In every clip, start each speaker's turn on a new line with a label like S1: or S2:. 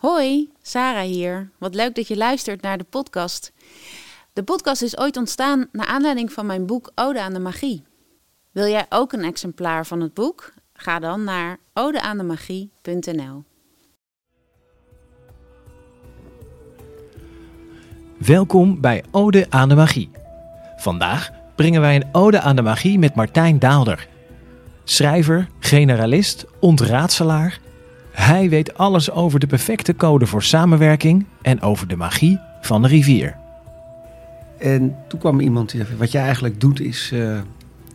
S1: Hoi, Sarah hier. Wat leuk dat je luistert naar de podcast. De podcast is ooit ontstaan naar aanleiding van mijn boek Ode aan de Magie. Wil jij ook een exemplaar van het boek? Ga dan naar odeaandemagie.nl.
S2: Welkom bij Ode aan de Magie. Vandaag brengen wij een Ode aan de Magie met Martijn Daalder. Schrijver, generalist, ontraadselaar. Hij weet alles over de perfecte code voor samenwerking en over de magie van de rivier.
S3: En toen kwam iemand die zei, wat jij eigenlijk doet is, uh,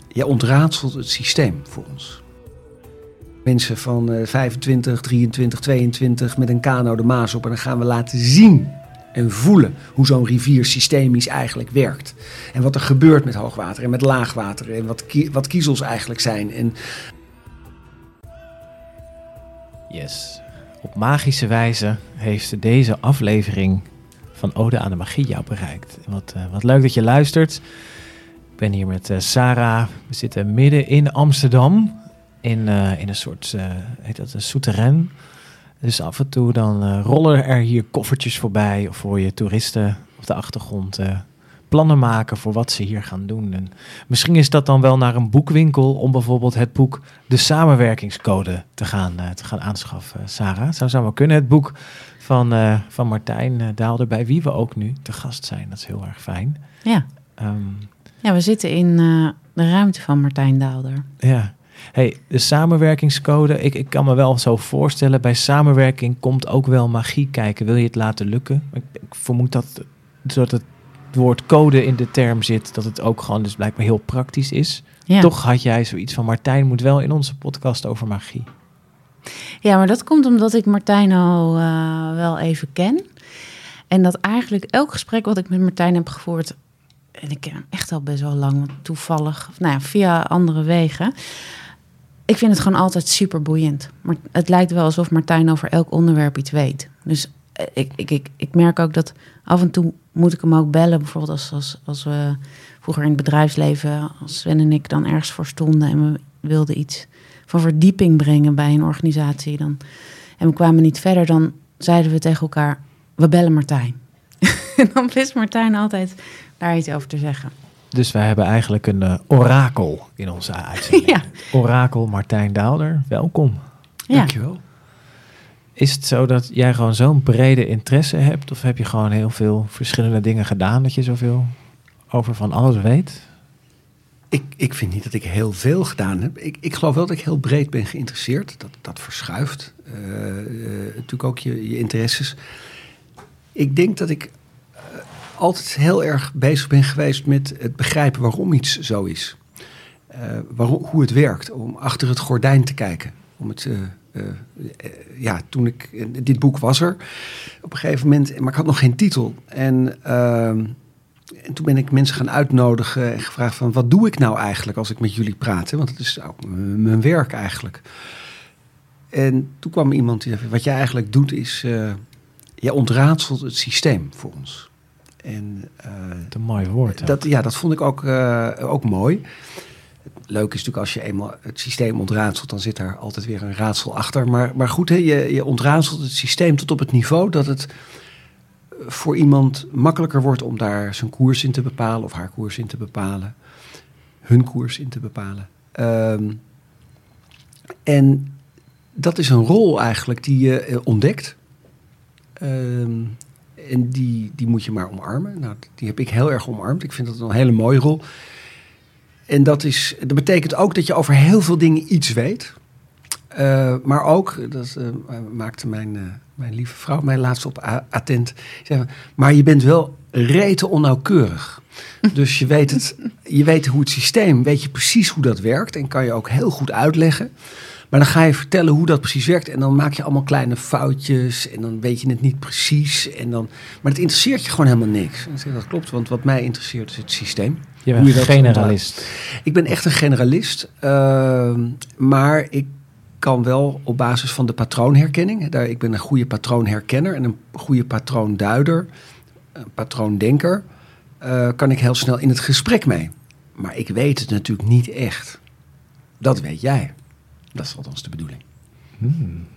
S3: jij ontraadselt het systeem voor ons. Mensen van uh, 25, 23, 22 met een kano de Maas op en dan gaan we laten zien en voelen hoe zo'n rivier systemisch eigenlijk werkt. En wat er gebeurt met hoogwater en met laagwater en wat, wat kiezels eigenlijk zijn. En...
S2: Yes. Op magische wijze heeft deze aflevering van Ode aan de Magie jou bereikt. Wat, uh, wat leuk dat je luistert. Ik ben hier met uh, Sarah. We zitten midden in Amsterdam. In, uh, in een soort, heet dat, een souterrain. Dus af en toe dan rollen er hier koffertjes voorbij. Of voor je toeristen op de achtergrond plannen maken voor wat ze hier gaan doen. En misschien is dat dan wel naar een boekwinkel om bijvoorbeeld het boek De Samenwerkingscode te gaan, te gaan aanschaffen. Sarah, zou zo maar kunnen. Het boek van, uh, van Martijn uh, Daalder, bij wie we ook nu te gast zijn. Dat is heel erg fijn.
S1: Ja, um, ja we zitten in uh, de ruimte van Martijn Daalder.
S2: Ja. Hey, de samenwerkingscode, ik, ik kan me wel zo voorstellen, bij samenwerking komt ook wel magie kijken. Wil je het laten lukken? Ik, ik vermoed dat, dat het woord code in de term zit, dat het ook gewoon dus blijkbaar heel praktisch is. Ja. Toch had jij zoiets van, Martijn moet wel in onze podcast over magie.
S1: Ja, maar dat komt omdat ik Martijn al uh, wel even ken. En dat eigenlijk elk gesprek wat ik met Martijn heb gevoerd, en ik ken hem echt al best wel lang, toevallig, nou ja, via andere wegen. Ik vind het gewoon altijd super boeiend. Maar het lijkt wel alsof Martijn over elk onderwerp iets weet. Dus ik, ik, ik, ik merk ook dat af en toe moet ik hem ook bellen. Bijvoorbeeld als, als, als we vroeger in het bedrijfsleven, als Sven en ik dan ergens voor stonden en we wilden iets van verdieping brengen bij een organisatie. Dan, en we kwamen niet verder, dan zeiden we tegen elkaar: we bellen Martijn. en dan wist Martijn altijd daar iets over te zeggen.
S2: Dus wij hebben eigenlijk een uh, orakel in onze uitzending. ja. Orakel Martijn Daalder, welkom.
S3: Ja. Dankjewel.
S2: Is het zo dat jij gewoon zo'n brede interesse hebt? Of heb je gewoon heel veel verschillende dingen gedaan dat je zoveel over van alles weet?
S3: Ik, ik vind niet dat ik heel veel gedaan heb. Ik, ik geloof wel dat ik heel breed ben geïnteresseerd. Dat, dat verschuift. Uh, uh, natuurlijk ook je, je interesses. Ik denk dat ik uh, altijd heel erg bezig ben geweest met het begrijpen waarom iets zo is. waarom, hoe het werkt. Om achter het gordijn te kijken. Om het, ja, toen ik. Dit boek was er op een gegeven moment. Maar ik had nog geen titel. En ehm, en toen ben ik mensen gaan uitnodigen en gevraagd van wat doe ik nou eigenlijk als ik met jullie praat? Want het is ook mijn werk eigenlijk. En toen kwam iemand die zei, wat jij eigenlijk doet is, uh, jij ontraadselt het systeem voor ons.
S2: En, uh, een mooi woord.
S3: Dat, ja, dat vond ik ook, uh, ook mooi. Leuk is natuurlijk als je eenmaal het systeem ontraadselt, dan zit daar altijd weer een raadsel achter. Maar, maar goed, hè, je, je ontraadselt het systeem tot op het niveau dat het voor iemand makkelijker wordt om daar zijn koers in te bepalen of haar koers in te bepalen, hun koers in te bepalen. Um, en dat is een rol eigenlijk die je uh, ontdekt. Um, en die, die moet je maar omarmen. Nou, die heb ik heel erg omarmd. Ik vind dat een hele mooie rol. En dat, is, dat betekent ook dat je over heel veel dingen iets weet. Uh, maar ook, dat uh, maakte mijn mijn lieve vrouw mij laatst op attent. Zei, maar je bent wel rete onnauwkeurig. Dus je weet, het, je weet hoe het systeem, weet je precies hoe dat werkt en kan je ook heel goed uitleggen. Maar dan ga je vertellen hoe dat precies werkt en dan maak je allemaal kleine foutjes en dan weet je het niet precies. En dan, maar het interesseert je gewoon helemaal niks. En dat klopt, want wat mij interesseert is het systeem.
S2: Je bent een generalist.
S3: Ik ben echt een generalist, uh, maar ik kan wel op basis van de patroonherkenning. Daar, ik ben een goede patroonherkenner en een goede patroonduider, een patroondenker. Uh, kan ik heel snel in het gesprek mee. Maar ik weet het natuurlijk niet echt. Dat weet jij. Dat is althans de bedoeling.
S2: Hmm.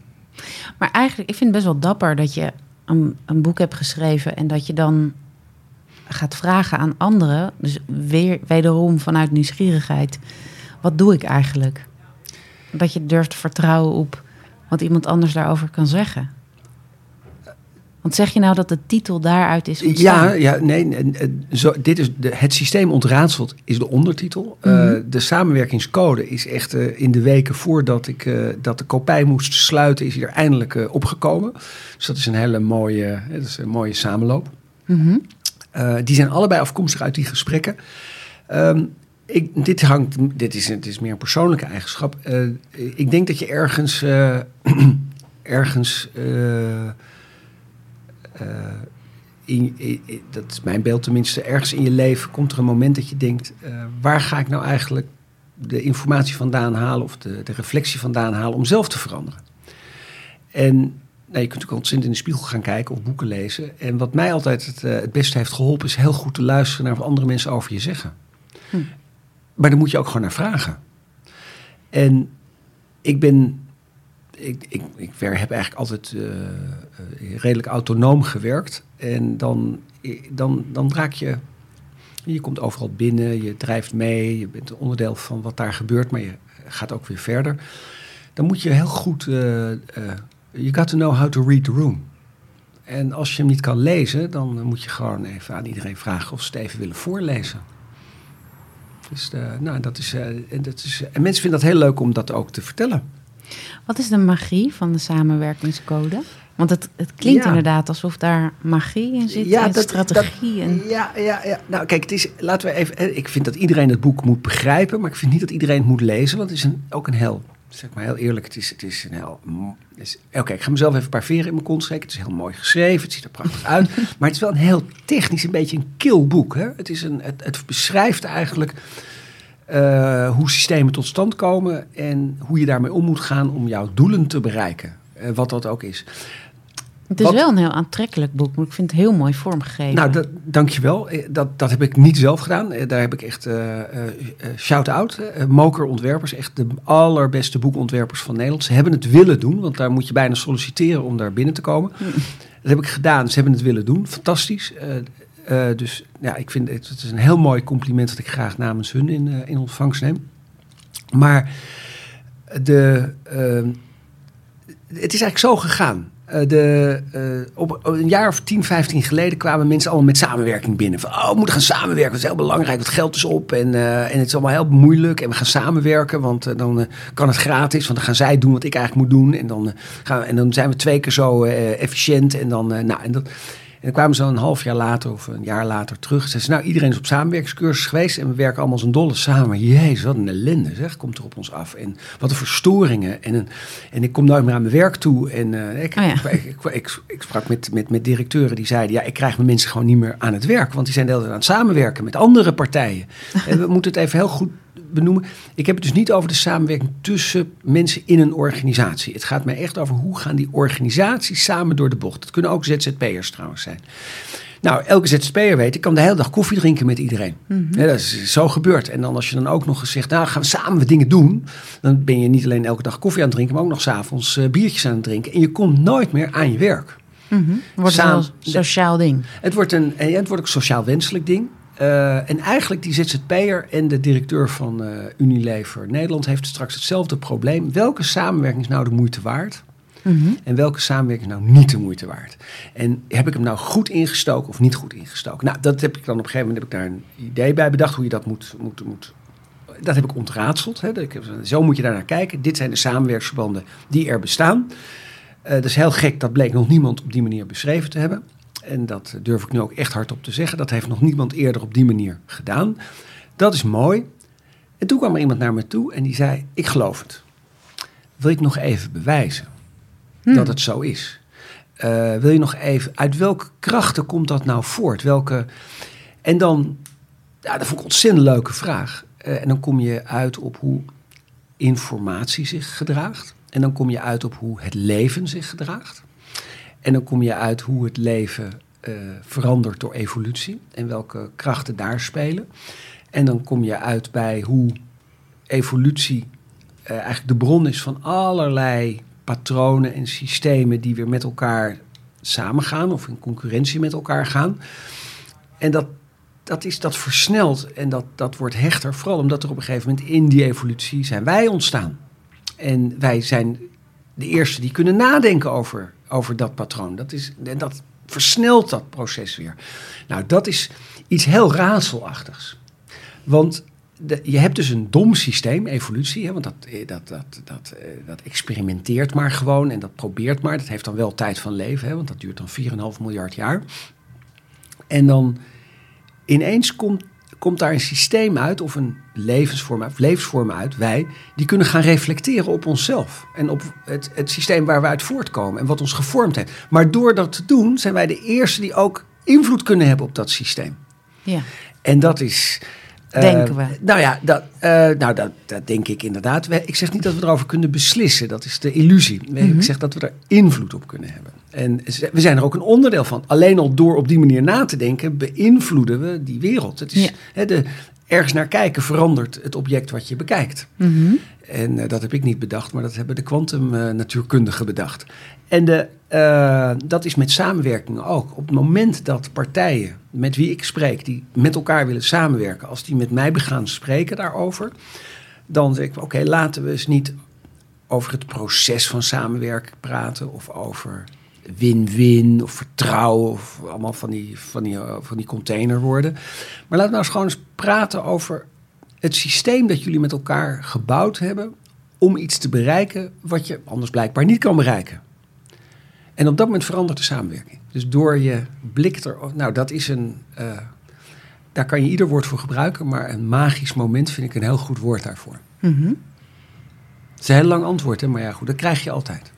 S1: Maar eigenlijk, ik vind het best wel dapper dat je een, een boek hebt geschreven en dat je dan gaat vragen aan anderen, dus weer wederom vanuit nieuwsgierigheid, wat doe ik eigenlijk? Dat je durft te vertrouwen op wat iemand anders daarover kan zeggen. Want zeg je nou dat de titel daaruit is ontstaan?
S3: Ja, ja nee, zo, dit is de, het systeem ontraadseld is de ondertitel. Eh,
S1: Mhm.
S3: de samenwerkingscode is echt eh, in de weken voordat ik eh, dat de kopij moest sluiten, is hier eindelijk eh, opgekomen. Dus dat is een hele mooie, eh, dat is een mooie samenloop.
S1: Mhm.
S3: Eh, die zijn allebei afkomstig uit die gesprekken. Ehm, ik, dit, hangt, dit, is, het is meer een persoonlijke eigenschap. Eh, ik denk dat je ergens, eh, ergens eh, eh, in, in- in- dat is mijn beeld tenminste, ergens in je leven komt er een moment dat je denkt, eh, waar ga ik nou eigenlijk de informatie vandaan halen of de, de reflectie vandaan halen om zelf te veranderen? En nou, je kunt ook ontzettend in de spiegel gaan kijken of boeken lezen. En wat mij altijd het, eh, het beste heeft geholpen, is heel goed te luisteren naar wat andere mensen over je zeggen.
S1: Hm.
S3: Maar daar moet je ook gewoon naar vragen. En ik ben. Ik, ik, ik heb eigenlijk altijd eh, eh, redelijk autonoom gewerkt. En dan, dan, dan raak je. Je komt overal binnen, je drijft mee, je bent onderdeel van wat daar gebeurt, maar je gaat ook weer verder. Dan moet je heel goed. eh, eh, you got to know how to read the room. En als je hem niet kan lezen, dan moet je gewoon even aan iedereen vragen of ze het even willen voorlezen. Dus eh, nou, dat is, eh, en, dat is, en mensen vinden dat heel leuk om dat ook te vertellen.
S1: Wat is de magie van de samenwerkingscode? Want het, het klinkt
S3: Ja.
S1: inderdaad alsof daar magie in zit, en strategie. en...
S3: Ja, ja, ja. Nou, kijk, het is, laten we even. eh, Ik vind dat iedereen het boek moet begrijpen, maar ik vind niet dat iedereen het moet lezen, want het is een, ook een heel, zeg maar heel eerlijk, het is, het is een heel. Oké, ik ga mezelf even een paar veren in mijn kont steken. Het is heel mooi geschreven, het ziet er prachtig uit, maar het is wel een heel technisch, een beetje een kil boek. Hè? Het, is een, het, het beschrijft eigenlijk eh, hoe systemen tot stand komen en hoe je daarmee om moet gaan om jouw doelen te bereiken. Eh, wat dat ook is.
S1: Het is
S3: Wat-
S1: wel een heel aantrekkelijk boek, maar ik vind het heel mooi vormgegeven.
S3: Nou, dat, dankjewel. Eh, Dat, dat heb ik niet zelf gedaan. Daar heb ik echt eh, shout-out. Moker Ontwerpers, echt de allerbeste boekontwerpers van Nederland. Ze hebben het willen doen, want daar moet je bijna solliciteren om daar binnen te komen. Dat heb ik gedaan. Ze hebben het willen doen. Fantastisch. Eh, dus ja, ik vind het, het is een heel mooi compliment dat ik graag namens hun in, eh, in ontvangst neem. Maar de, eh, het is eigenlijk zo gegaan. Eh, de, op een jaar of 10, 15 geleden kwamen mensen allemaal met samenwerking binnen. Van, oh, we moeten gaan samenwerken, dat is heel belangrijk, want geld is op en, en het is allemaal heel moeilijk. En we gaan samenwerken, want dan kan het gratis, want dan gaan zij doen wat ik eigenlijk moet doen. En dan, gaan en dan zijn we twee keer zo efficiënt. En dan, nou, en dat... En dan kwamen ze een half jaar later of een jaar later terug. Zeiden ze, nou, iedereen is op samenwerkingscursus geweest en we werken allemaal als een dolle samen. Jezus, wat een ellende, zeg, komt er op ons af. En wat een verstoringen. En, een, en ik kom nooit meer aan mijn werk toe. En eh, ik,
S1: Oh ja.
S3: ik, ik, ik, ik sprak met, met, met directeuren die zeiden, ja, ik krijg mijn mensen gewoon niet meer aan het werk. Want die zijn de hele tijd aan het samenwerken met andere partijen. en we moeten het even heel goed benoemen. Ik heb het dus niet over de samenwerking tussen mensen in een organisatie. Het gaat mij echt over hoe gaan die organisaties samen door de bocht. Het kunnen ook ZZP'ers trouwens zijn. Nou, elke ZZP'er weet, ik kan de hele dag koffie drinken met iedereen. Ja, dat is zo gebeurd. En dan als je dan ook nog eens zegt, nou gaan we samen dingen doen. Dan ben je niet alleen elke dag koffie aan het drinken, maar ook nog s'avonds eh biertjes aan het drinken. En je komt nooit meer aan je werk.
S1: Mhm. Wordt
S3: Samen-
S1: een sociaal ding.
S3: Het wordt een, en het wordt ook een sociaal wenselijk ding. Eh, en eigenlijk die ZZP'er en de directeur van eh, Unilever Nederland heeft straks hetzelfde probleem. Welke samenwerking is nou de moeite waard?
S1: Mhm.
S3: En welke samenwerking is nou niet de moeite waard? En heb ik hem nou goed ingestoken of niet goed ingestoken? Nou, dat heb ik dan op een gegeven moment heb ik daar een idee bij bedacht hoe je dat moet. moet, moet dat heb ik ontraadseld. Hè. Zo moet je daar naar kijken. Dit zijn de samenwerksverbanden die er bestaan. Eh, dat is heel gek, dat bleek nog niemand op die manier beschreven te hebben. En dat durf ik nu ook echt hardop te zeggen. Dat heeft nog niemand eerder op die manier gedaan. Dat is mooi. En toen kwam er iemand naar me toe en die zei: Ik geloof het. Wil je het nog even bewijzen
S1: Hmm.
S3: dat het zo is? Eh, wil je nog even, uit welke krachten komt dat nou voort? Welke, en dan, ja, dat vond ik een ontzettend leuke vraag. Eh, en dan kom je uit op hoe informatie zich gedraagt. En dan kom je uit op hoe het leven zich gedraagt. En dan kom je uit hoe het leven eh, verandert door evolutie en welke krachten daar spelen. En dan kom je uit bij hoe evolutie eh, eigenlijk de bron is van allerlei patronen en systemen die weer met elkaar samengaan of in concurrentie met elkaar gaan. En dat, dat, is, dat versnelt en dat, dat wordt hechter, vooral omdat er op een gegeven moment in die evolutie zijn wij ontstaan. En wij zijn de eerste die kunnen nadenken over, over dat patroon. Dat, is, dat versnelt dat proces weer. Nou, dat is iets heel raadselachtigs. Want je hebt dus een dom systeem, evolutie, hè, want dat, eh, dat, dat, dat, eh, dat experimenteert maar gewoon en dat probeert maar. Dat heeft dan wel tijd van leven, hè, want dat duurt dan 4,5 miljard jaar. En dan ineens komt, komt daar een systeem uit, of een levensvorm, of levensvorm uit, wij, die kunnen gaan reflecteren op onszelf. En op het, het systeem waar we uit voortkomen en wat ons gevormd heeft. Maar door dat te doen, zijn wij de eerste die ook invloed kunnen hebben op dat systeem.
S1: Ja.
S3: En dat is. eh,
S1: Denken we.
S3: Nou ja, dat, eh, nou, dat, dat denk ik inderdaad. Ik zeg niet dat we erover kunnen beslissen. Dat is de illusie. Nee,
S1: Mhm.
S3: Ik zeg dat we er invloed op kunnen hebben. En we zijn er ook een onderdeel van. Alleen al door op die manier na te denken, beïnvloeden we die wereld. Het is,
S1: Ja.
S3: hè, de, ergens naar kijken verandert het object wat je bekijkt.
S1: Mhm.
S3: En eh, dat heb ik niet bedacht, maar dat hebben de kwantumnatuurkundigen bedacht. En de, eh, dat is met samenwerking ook. Op het moment dat partijen met wie ik spreek, die met elkaar willen samenwerken, als die met mij gaan spreken daarover, dan zeg ik: oké, laten we eens niet over het proces van samenwerken praten of over win-win of vertrouwen of allemaal van die, van die, eh, van die containerwoorden. Maar laten we nou eens gewoon eens praten over het systeem dat jullie met elkaar gebouwd hebben om iets te bereiken wat je anders blijkbaar niet kan bereiken. En op dat moment verandert de samenwerking. Dus door je blik er, nou dat is een, eh, daar kan je ieder woord voor gebruiken, maar een magisch moment vind ik een heel goed woord daarvoor.
S1: Mhm.
S3: Het is een heel lang antwoord, hè? maar ja goed, dat krijg je altijd.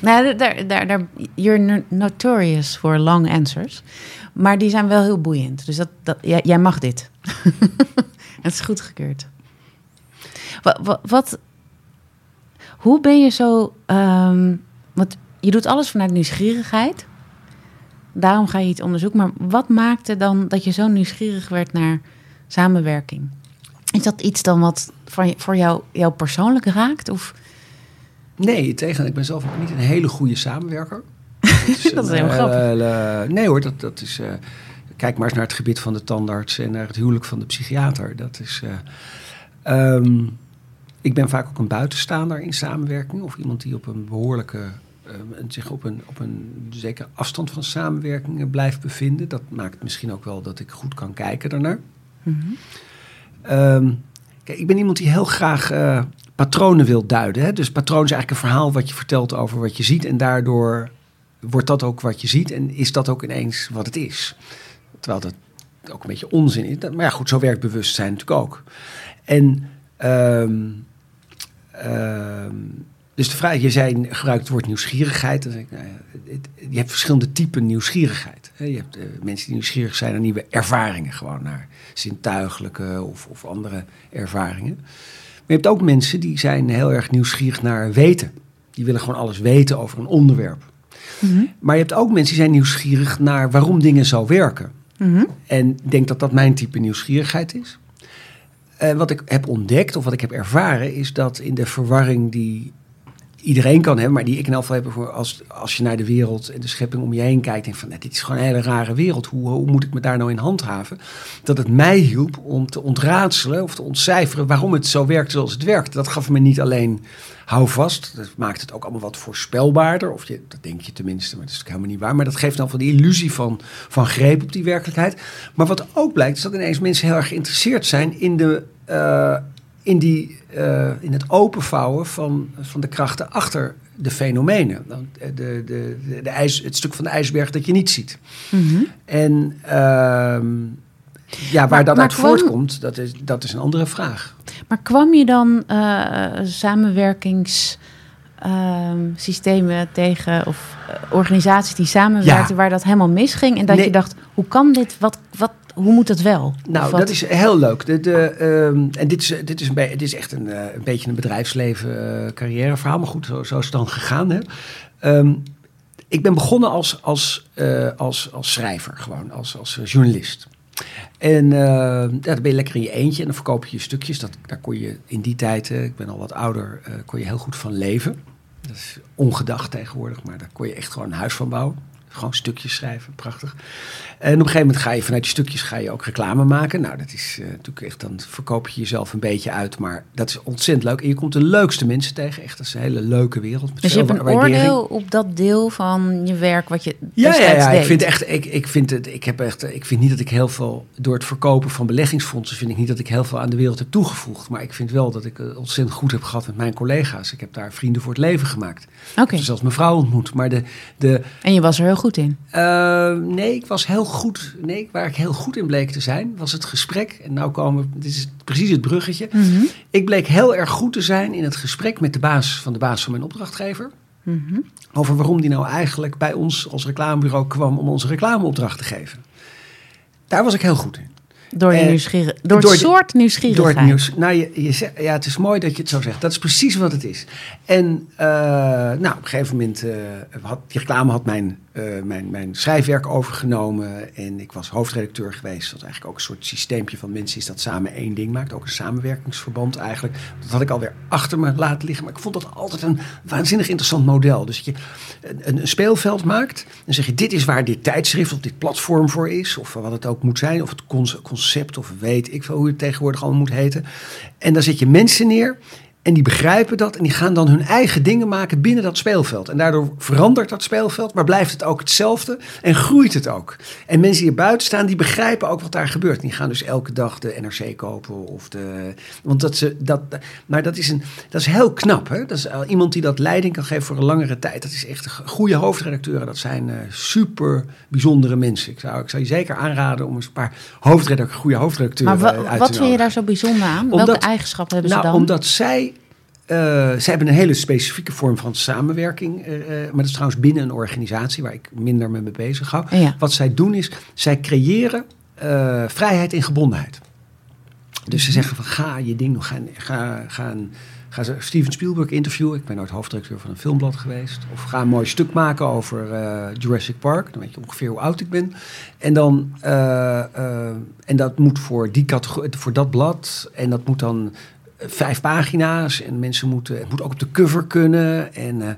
S1: Nou, daar, daar, daar, you're no- notorious for long answers. Maar die zijn wel heel boeiend. Dus dat, dat, jij, mag dit. Het is goedgekeurd. Wat, wat, hoe ben je zo... ehm, want je doet alles vanuit nieuwsgierigheid. Daarom ga je iets onderzoeken. Maar wat maakte dan dat je zo nieuwsgierig werd naar samenwerking? Is dat iets dan wat voor jou, jou persoonlijk raakt? Of...
S3: Nee, tegen. Ik ben zelf ook niet een hele goede samenwerker. Dat is,
S1: Dat is
S3: eh,
S1: grappig.
S3: eh, nee hoor, dat, dat is. eh, kijk maar eens naar het gebied van de tandarts en naar het huwelijk van de psychiater. Dat is. eh, ehm, ik ben vaak ook een buitenstaander in samenwerking. Of iemand die op een behoorlijke. eh, zich op een, op een zekere afstand van samenwerking eh, blijft bevinden. Dat maakt misschien ook wel dat ik goed kan kijken daarnaar.
S1: Mhm.
S3: Ehm, kijk, ik ben iemand die heel graag patronen wil duiden. Hè? Dus patroon is eigenlijk een verhaal wat je vertelt over wat je ziet. En daardoor wordt dat ook wat je ziet. En is dat ook ineens wat het is. Terwijl dat ook een beetje onzin is. Maar ja, goed, zo werkt bewustzijn natuurlijk ook. En ehm, ehm, dus de vraag, je zei, gebruikt het woord nieuwsgierigheid. Ik, nou ja, je hebt verschillende typen nieuwsgierigheid. Je hebt eh, mensen die nieuwsgierig zijn naar nieuwe ervaringen, gewoon naar zintuigelijke of, of andere ervaringen. Maar je hebt ook mensen die zijn heel erg nieuwsgierig naar weten. Die willen gewoon alles weten over een onderwerp.
S1: Mhm.
S3: Maar je hebt ook mensen die zijn nieuwsgierig naar waarom dingen zo werken.
S1: Mhm.
S3: En ik denk dat dat mijn type nieuwsgierigheid is. En wat ik heb ontdekt, of wat ik heb ervaren, is dat in de verwarring die iedereen kan hebben, maar die ik in elk geval heb voor als, als je naar de wereld en de schepping om je heen kijkt, en van "Nou, dit is gewoon een hele rare wereld, hoe, hoe moet ik me daar nou in handhaven? Dat het mij hielp om te ontraadselen of te ontcijferen waarom het zo werkt zoals het werkt. Dat gaf me niet alleen houvast, dat maakt het ook allemaal wat voorspelbaarder, of je, dat denk je tenminste, maar dat is natuurlijk helemaal niet waar, maar dat geeft dan van die illusie van, van greep op die werkelijkheid. Maar wat ook blijkt, is dat ineens mensen heel erg geïnteresseerd zijn in de, eh, in, die, eh, in het openvouwen van, van de krachten achter de fenomenen. Eh, De, de, de, de ijs, het stuk van de ijsberg dat je niet ziet.
S1: Mhm.
S3: En ehm, ja, waar
S1: Maar-
S3: dat
S1: maar
S3: uit
S1: kwam-
S3: voortkomt, dat is, dat is een andere vraag.
S1: Maar kwam je dan eh samenwerkingssystemen tegen of organisaties die samenwerkten
S3: Ja.
S1: waar dat helemaal misging en dat
S3: Nee.
S1: je dacht, hoe kan dit? Wat, wat, hoe moet dat wel?
S3: Nou, dat is heel leuk. De, de, ehm, en dit is, dit is, een, dit is echt een, eh, een beetje een bedrijfsleven eh, carrièreverhaal. Maar goed, zo, zo is het dan gegaan. Hè. Ehm, ik ben begonnen als, als, eh, als, als schrijver, gewoon als, als journalist. En ja, dan ben je lekker in je eentje en dan verkoop je je stukjes. Dat, daar kon je in die tijd, ik ben al wat ouder, kon je heel goed van leven. Dat is ongedacht tegenwoordig, maar daar kon je echt gewoon een huis van bouwen. Gewoon stukjes schrijven, prachtig. En op een gegeven moment ga je vanuit die stukjes ga je ook reclame maken. Nou, dat is uh, natuurlijk echt, dan verkoop je jezelf een beetje uit. Maar dat is ontzettend leuk. En je komt de leukste mensen tegen. Echt, dat is een hele leuke wereld.
S1: Met dus je hebt een oordeel op dat deel van je werk wat je
S3: ja, ja, ja, ik vind echt, ik, ik vind het, ik heb echt, ik vind niet dat ik heel veel, door het verkopen van beleggingsfondsen, vind ik niet dat ik heel veel aan de wereld heb toegevoegd. Maar ik vind wel dat ik het ontzettend goed heb gehad met mijn collega's. Ik heb daar vrienden voor het leven gemaakt. Oké. Okay. zelfs mijn vrouw ontmoet. Maar de, de,
S1: en je was er heel goed in?
S3: Uh, nee, ik was heel goed. Nee, waar ik heel goed in bleek te zijn, was het gesprek. En nou komen, dit is precies het bruggetje. Mm -hmm. Ik bleek heel erg goed te zijn in het gesprek met de baas van de baas van mijn opdrachtgever. Mm -hmm. Over waarom die nou eigenlijk bij ons als reclamebureau kwam om onze reclameopdracht te geven. Daar was ik heel goed in.
S1: Door, je nieuwsgierig, door, door het soort nieuwsgierigheid.
S3: Door het nieuws. Nou, je, je, ja, het is mooi dat je het zo zegt. Dat is precies wat het is. En uh, nou, op een gegeven moment, uh, had, die reclame had mijn uh, mijn, mijn schrijfwerk overgenomen. En ik was hoofdredacteur geweest. Wat eigenlijk ook een soort systeempje van mensen is dat samen één ding maakt. Ook een samenwerkingsverband eigenlijk. Dat had ik alweer achter me laten liggen. Maar ik vond dat altijd een waanzinnig interessant model. Dus dat je een, een speelveld maakt. Dan zeg je, dit is waar dit tijdschrift of dit platform voor is. Of wat het ook moet zijn. Of het concept of weet ik veel hoe het tegenwoordig allemaal moet heten. En dan zet je mensen neer en die begrijpen dat en die gaan dan hun eigen dingen maken binnen dat speelveld. En daardoor verandert dat speelveld, maar blijft het ook hetzelfde en groeit het ook. En mensen die er buiten staan, die begrijpen ook wat daar gebeurt. Die gaan dus elke dag de NRC kopen of de. Want dat ze dat. Maar dat is, een, dat is heel knap. Hè? Dat is iemand die dat leiding kan geven voor een langere tijd. Dat is echt goede hoofdredacteuren. Dat zijn uh, super bijzondere mensen. Ik zou, ik zou je zeker aanraden om eens een paar hoofdredacteurs, goede hoofdredacteuren
S1: maar
S3: uit te nodigen.
S1: Wat vind je daar zo bijzonder aan? Welke eigenschappen hebben
S3: nou,
S1: ze dan?
S3: Omdat zij ze hebben een hele specifieke vorm van samenwerking. Uh, maar dat is trouwens binnen een organisatie waar ik minder mee bezig hou. Ja. Wat zij doen is, zij creëren vrijheid in gebondenheid. Dus ze zeggen van ga je ding nog gaan, ga, gaan, ga Steven Spielberg interviewen. Ik ben nooit hoofddirecteur van een filmblad geweest. Of ga een mooi stuk maken over Jurassic Park. Dan weet je ongeveer hoe oud ik ben. En, dan, en dat moet voor, die categorie, voor dat blad. En dat moet dan vijf pagina's en mensen moeten, het moet ook op de cover kunnen. En, uh,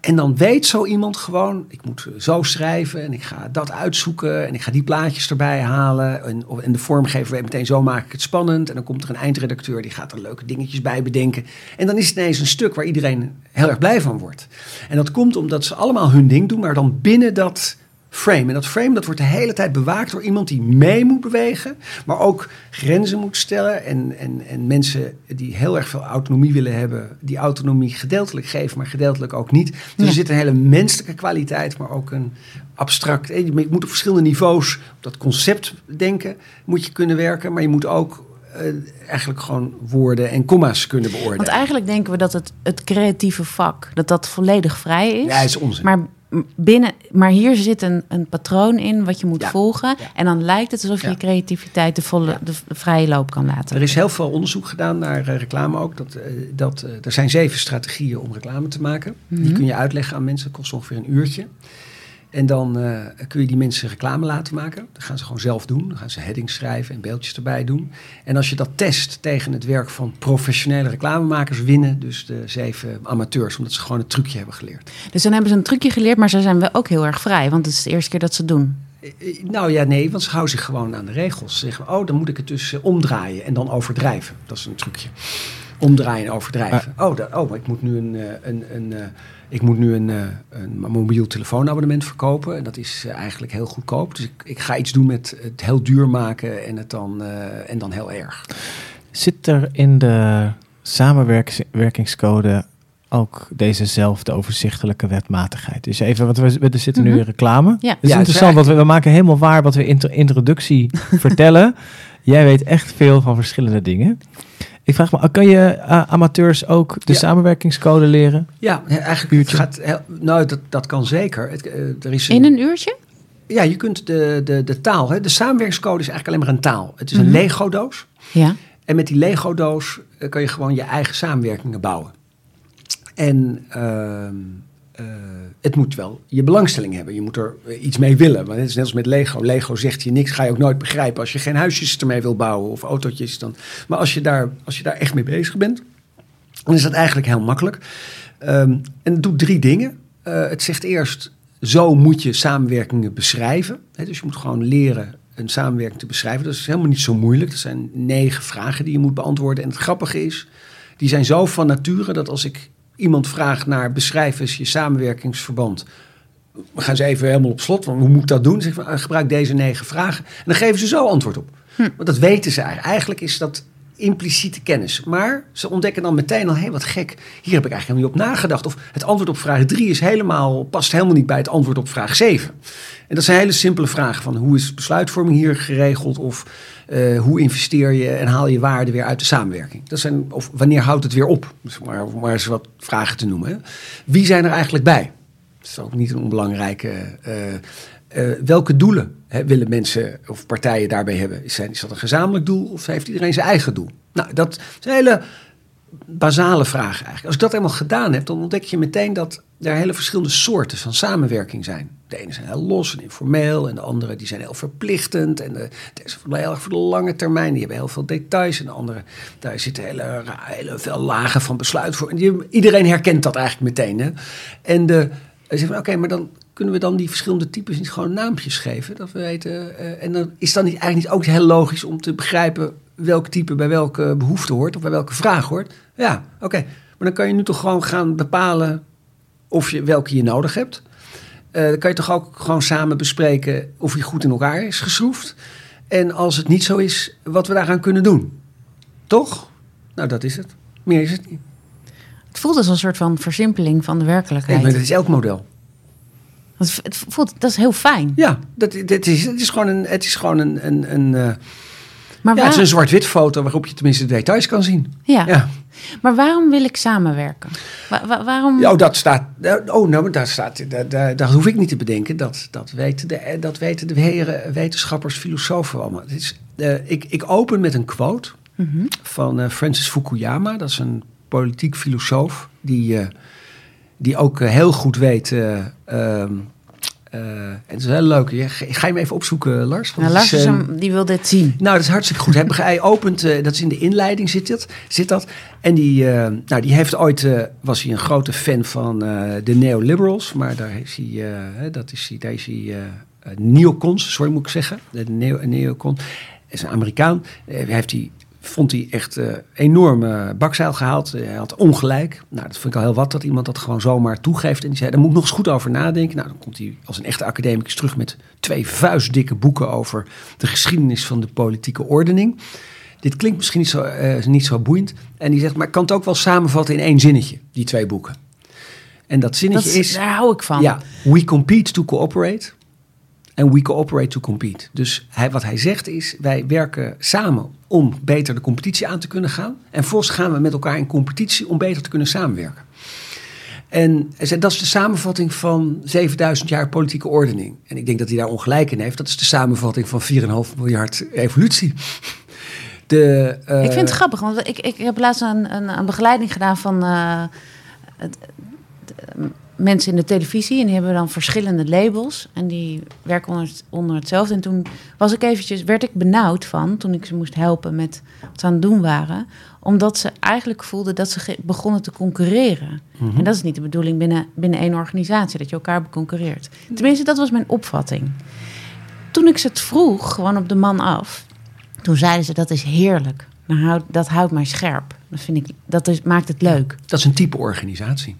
S3: en dan weet zo iemand gewoon, ik moet zo schrijven en ik ga dat uitzoeken en ik ga die plaatjes erbij halen. En, en de vormgever weet meteen zo maak ik het spannend. En dan komt er een eindredacteur die gaat er leuke dingetjes bij bedenken. En dan is het ineens een stuk waar iedereen heel erg blij van wordt. En dat komt omdat ze allemaal hun ding doen, maar dan binnen dat frame. En dat frame dat wordt de hele tijd bewaakt door iemand die mee moet bewegen, maar ook grenzen moet stellen. En, en, en mensen die heel erg veel autonomie willen hebben, die autonomie gedeeltelijk geven, maar gedeeltelijk ook niet. Dus er zit een hele menselijke kwaliteit, maar ook een abstract. Je moet op verschillende niveaus op dat concept denken, moet je kunnen werken, maar je moet ook uh, eigenlijk gewoon woorden en comma's kunnen beoordelen.
S1: Want eigenlijk denken we dat het, het creatieve vak, dat dat volledig vrij is.
S3: Ja, is onzin.
S1: Maar binnen, maar hier zit een, een patroon in wat je moet volgen. En dan lijkt het alsof je creativiteit de, volle, de, vrije loop kan laten.
S3: Er is heel veel onderzoek gedaan naar uh, reclame ook. Dat, uh, dat, uh, er zijn zeven strategieën om reclame te maken. Mm -hmm. Die kun je uitleggen aan mensen. Dat kost ongeveer een uurtje. En dan uh, kun je die mensen reclame laten maken. Dat gaan ze gewoon zelf doen. Dan gaan ze headings schrijven en beeldjes erbij doen. En als je dat test tegen het werk van professionele reclamemakers, winnen dus de zeven amateurs. Omdat ze gewoon het trucje hebben geleerd.
S1: Dus dan hebben ze een trucje geleerd, maar ze zijn wel ook heel erg vrij. Want het is de eerste keer dat ze het doen.
S3: Nou ja, nee, want ze houden zich gewoon aan de regels. Ze zeggen, oh, dan moet ik het dus omdraaien en dan overdrijven. Dat is een trucje. Omdraaien en overdrijven. Ah. Oh, dat, oh, maar ik moet nu een, een, een, een ik moet nu een, een mobiel telefoonabonnement verkopen. En dat is eigenlijk heel goedkoop. Dus ik, ik ga iets doen met het heel duur maken en, het dan, uh, en dan heel erg.
S2: Zit er in de samenwerkingscode ook dezezelfde overzichtelijke wetmatigheid. Dus even, want we, we zitten nu in reclame. Ja. Het is ja, interessant, want we, we, maken helemaal waar wat we in de introductie vertellen. Jij weet echt veel van verschillende dingen. Ik vraag me, kan je uh, amateurs ook de ja. samenwerkingscode leren?
S3: Ja, eigenlijk gaat, nou, dat, dat kan zeker. Het, uh, er is
S1: een, In een uurtje?
S3: Ja, je kunt de, de, de taal, hè, de samenwerkingscode is eigenlijk alleen maar een taal. Het is mm -hmm. een Lego-doos.
S1: Ja.
S3: En met die Lego-doos uh, kan je gewoon je eigen samenwerkingen bouwen. En uh, het moet wel je belangstelling hebben. Je moet er iets mee willen. Want het is net als met Lego. Lego zegt je niks, ga je ook nooit begrijpen. Als je geen huisjes ermee wil bouwen of autootjes. Dan. Maar als je, daar, als je daar echt mee bezig bent, dan is dat eigenlijk heel makkelijk. Ehm, en het doet drie dingen. Uh, het zegt eerst, zo moet je samenwerkingen beschrijven. Dus je moet gewoon leren een samenwerking te beschrijven. Dat is helemaal niet zo moeilijk. Er zijn negen vragen die je moet beantwoorden. En het grappige is, die zijn zo van nature dat als ik iemand vraag naar beschrijf eens je samenwerkingsverband. We gaan ze even helemaal op slot, want hoe moet ik dat doen? Zeg ik, gebruik deze negen vragen. En dan geven ze zo antwoord op. Hm. Want dat weten ze eigenlijk. Eigenlijk is dat impliciete kennis. Maar ze ontdekken dan meteen al, hé, hey, wat gek, hier heb ik eigenlijk helemaal niet op nagedacht. Of het antwoord op vraag 3 is helemaal, past helemaal niet bij het antwoord op vraag 7. En dat zijn hele simpele vragen van hoe is besluitvorming hier geregeld? Of uh, hoe investeer je en haal je waarde weer uit de samenwerking? Dat zijn, of wanneer houdt het weer op? Dus maar, maar eens wat vragen te noemen. Wie zijn er eigenlijk bij? Dat is ook niet een onbelangrijke... Uh, uh, welke doelen hè, willen mensen of partijen daarbij hebben? Is, is dat een gezamenlijk doel of heeft iedereen zijn eigen doel? Nou, dat zijn hele basale vragen eigenlijk. Als ik dat helemaal gedaan heb, dan ontdek je meteen dat er hele verschillende soorten van samenwerking zijn. De ene zijn heel los en informeel en de andere die zijn heel verplichtend. En de, deze heel erg voor de lange termijn, die hebben heel veel details. En de andere, daar zitten hele, hele veel lagen van besluit voor. En iedereen herkent dat eigenlijk meteen. Hè? En de, ze van oké, maar dan kunnen we dan die verschillende types niet gewoon naampjes geven? Dat we weten, uh, en dan is dan niet, eigenlijk niet ook heel logisch om te begrijpen welk type bij welke behoefte hoort of bij welke vraag hoort. Ja, oké. Maar dan kan je nu toch gewoon gaan bepalen of je, welke je nodig hebt. Uh, dan kan je toch ook gewoon samen bespreken of je goed in elkaar is geschroefd. En als het niet zo is, wat we daaraan kunnen doen. Toch? Nou, dat is het. Meer is het niet.
S1: Het voelt als een soort van versimpeling van de werkelijkheid.
S3: Nee, maar dat is elk model.
S1: Het voelt, dat is heel fijn.
S3: Ja, dat, dat is, het is gewoon een, het is gewoon een, een, een uh, maar ja, het is een zwart-wit foto waarop je tenminste de details kan zien.
S1: Ja. ja. Maar waarom wil ik samenwerken? waarom?
S3: Oh, dat staat. Oh, nou, daar staat. Daar, daar, hoef ik niet te bedenken. Dat, dat, weten, de, dat weten de heren wetenschappers, filosofen allemaal. Het is, uh, ik, ik open met een quote mm van uh, Francis Fukuyama. Dat is een politiek filosoof die, die ook heel goed weet. Ehm, uh, het is heel leuk. Ga je hem even opzoeken, Lars?
S1: Nou, Lars is, um, die wil dit zien.
S3: Nou, dat is hartstikke goed. hij opent, uh, dat is in de inleiding zit, dat, zit dat. En die, uh, nou, die heeft ooit, was hij een grote fan van de neoliberals. Maar daar is hij, dat is hij, daar is hij neocons, sorry moet ik zeggen. De neo, neocon. is een Amerikaan. heeft hij vond hij echt uh, enorm bakzeil gehaald. Hij had ongelijk. Nou, dat vind ik al heel wat dat iemand dat gewoon zomaar toegeeft. En die zei, daar moet ik nog eens goed over nadenken. Nou, dan komt hij als een echte academicus terug met twee vuistdikke boeken over de geschiedenis van de politieke ordening. Dit klinkt misschien niet zo, uh, niet zo boeiend. En die zegt, maar ik kan het ook wel samenvatten in één zinnetje, die twee boeken. En dat zinnetje is...
S1: Daar hou ik van.
S3: Ja, we compete to cooperate. En we cooperate to compete. Dus hij, wat hij zegt is, wij werken samen om beter de competitie aan te kunnen gaan. En vervolgens gaan we met elkaar in competitie om beter te kunnen samenwerken. En dat is de samenvatting van 7000 jaar politieke ordening. En ik denk dat hij daar ongelijk in heeft. Dat is de samenvatting van 4,5 miljard evolutie.
S1: De, uh... Ik vind het grappig, want ik, ik heb laatst een, een, een begeleiding gedaan van uh, het, mensen in de televisie en die hebben dan verschillende labels en die werken onder, onder hetzelfde. En toen was ik eventjes, werd ik benauwd van, toen ik ze moest helpen met wat ze aan het doen waren, omdat ze eigenlijk voelden dat ze begonnen te concurreren. Mhm. En dat is niet de bedoeling binnen, binnen één organisatie, dat je elkaar beconcurreert. Tenminste, dat was mijn opvatting. Toen ik ze het vroeg, gewoon op de man af, toen zeiden ze dat is heerlijk. Nou, dat houdt mij scherp. Dat, vind ik, dat is, maakt het leuk.
S3: Dat is een type organisatie.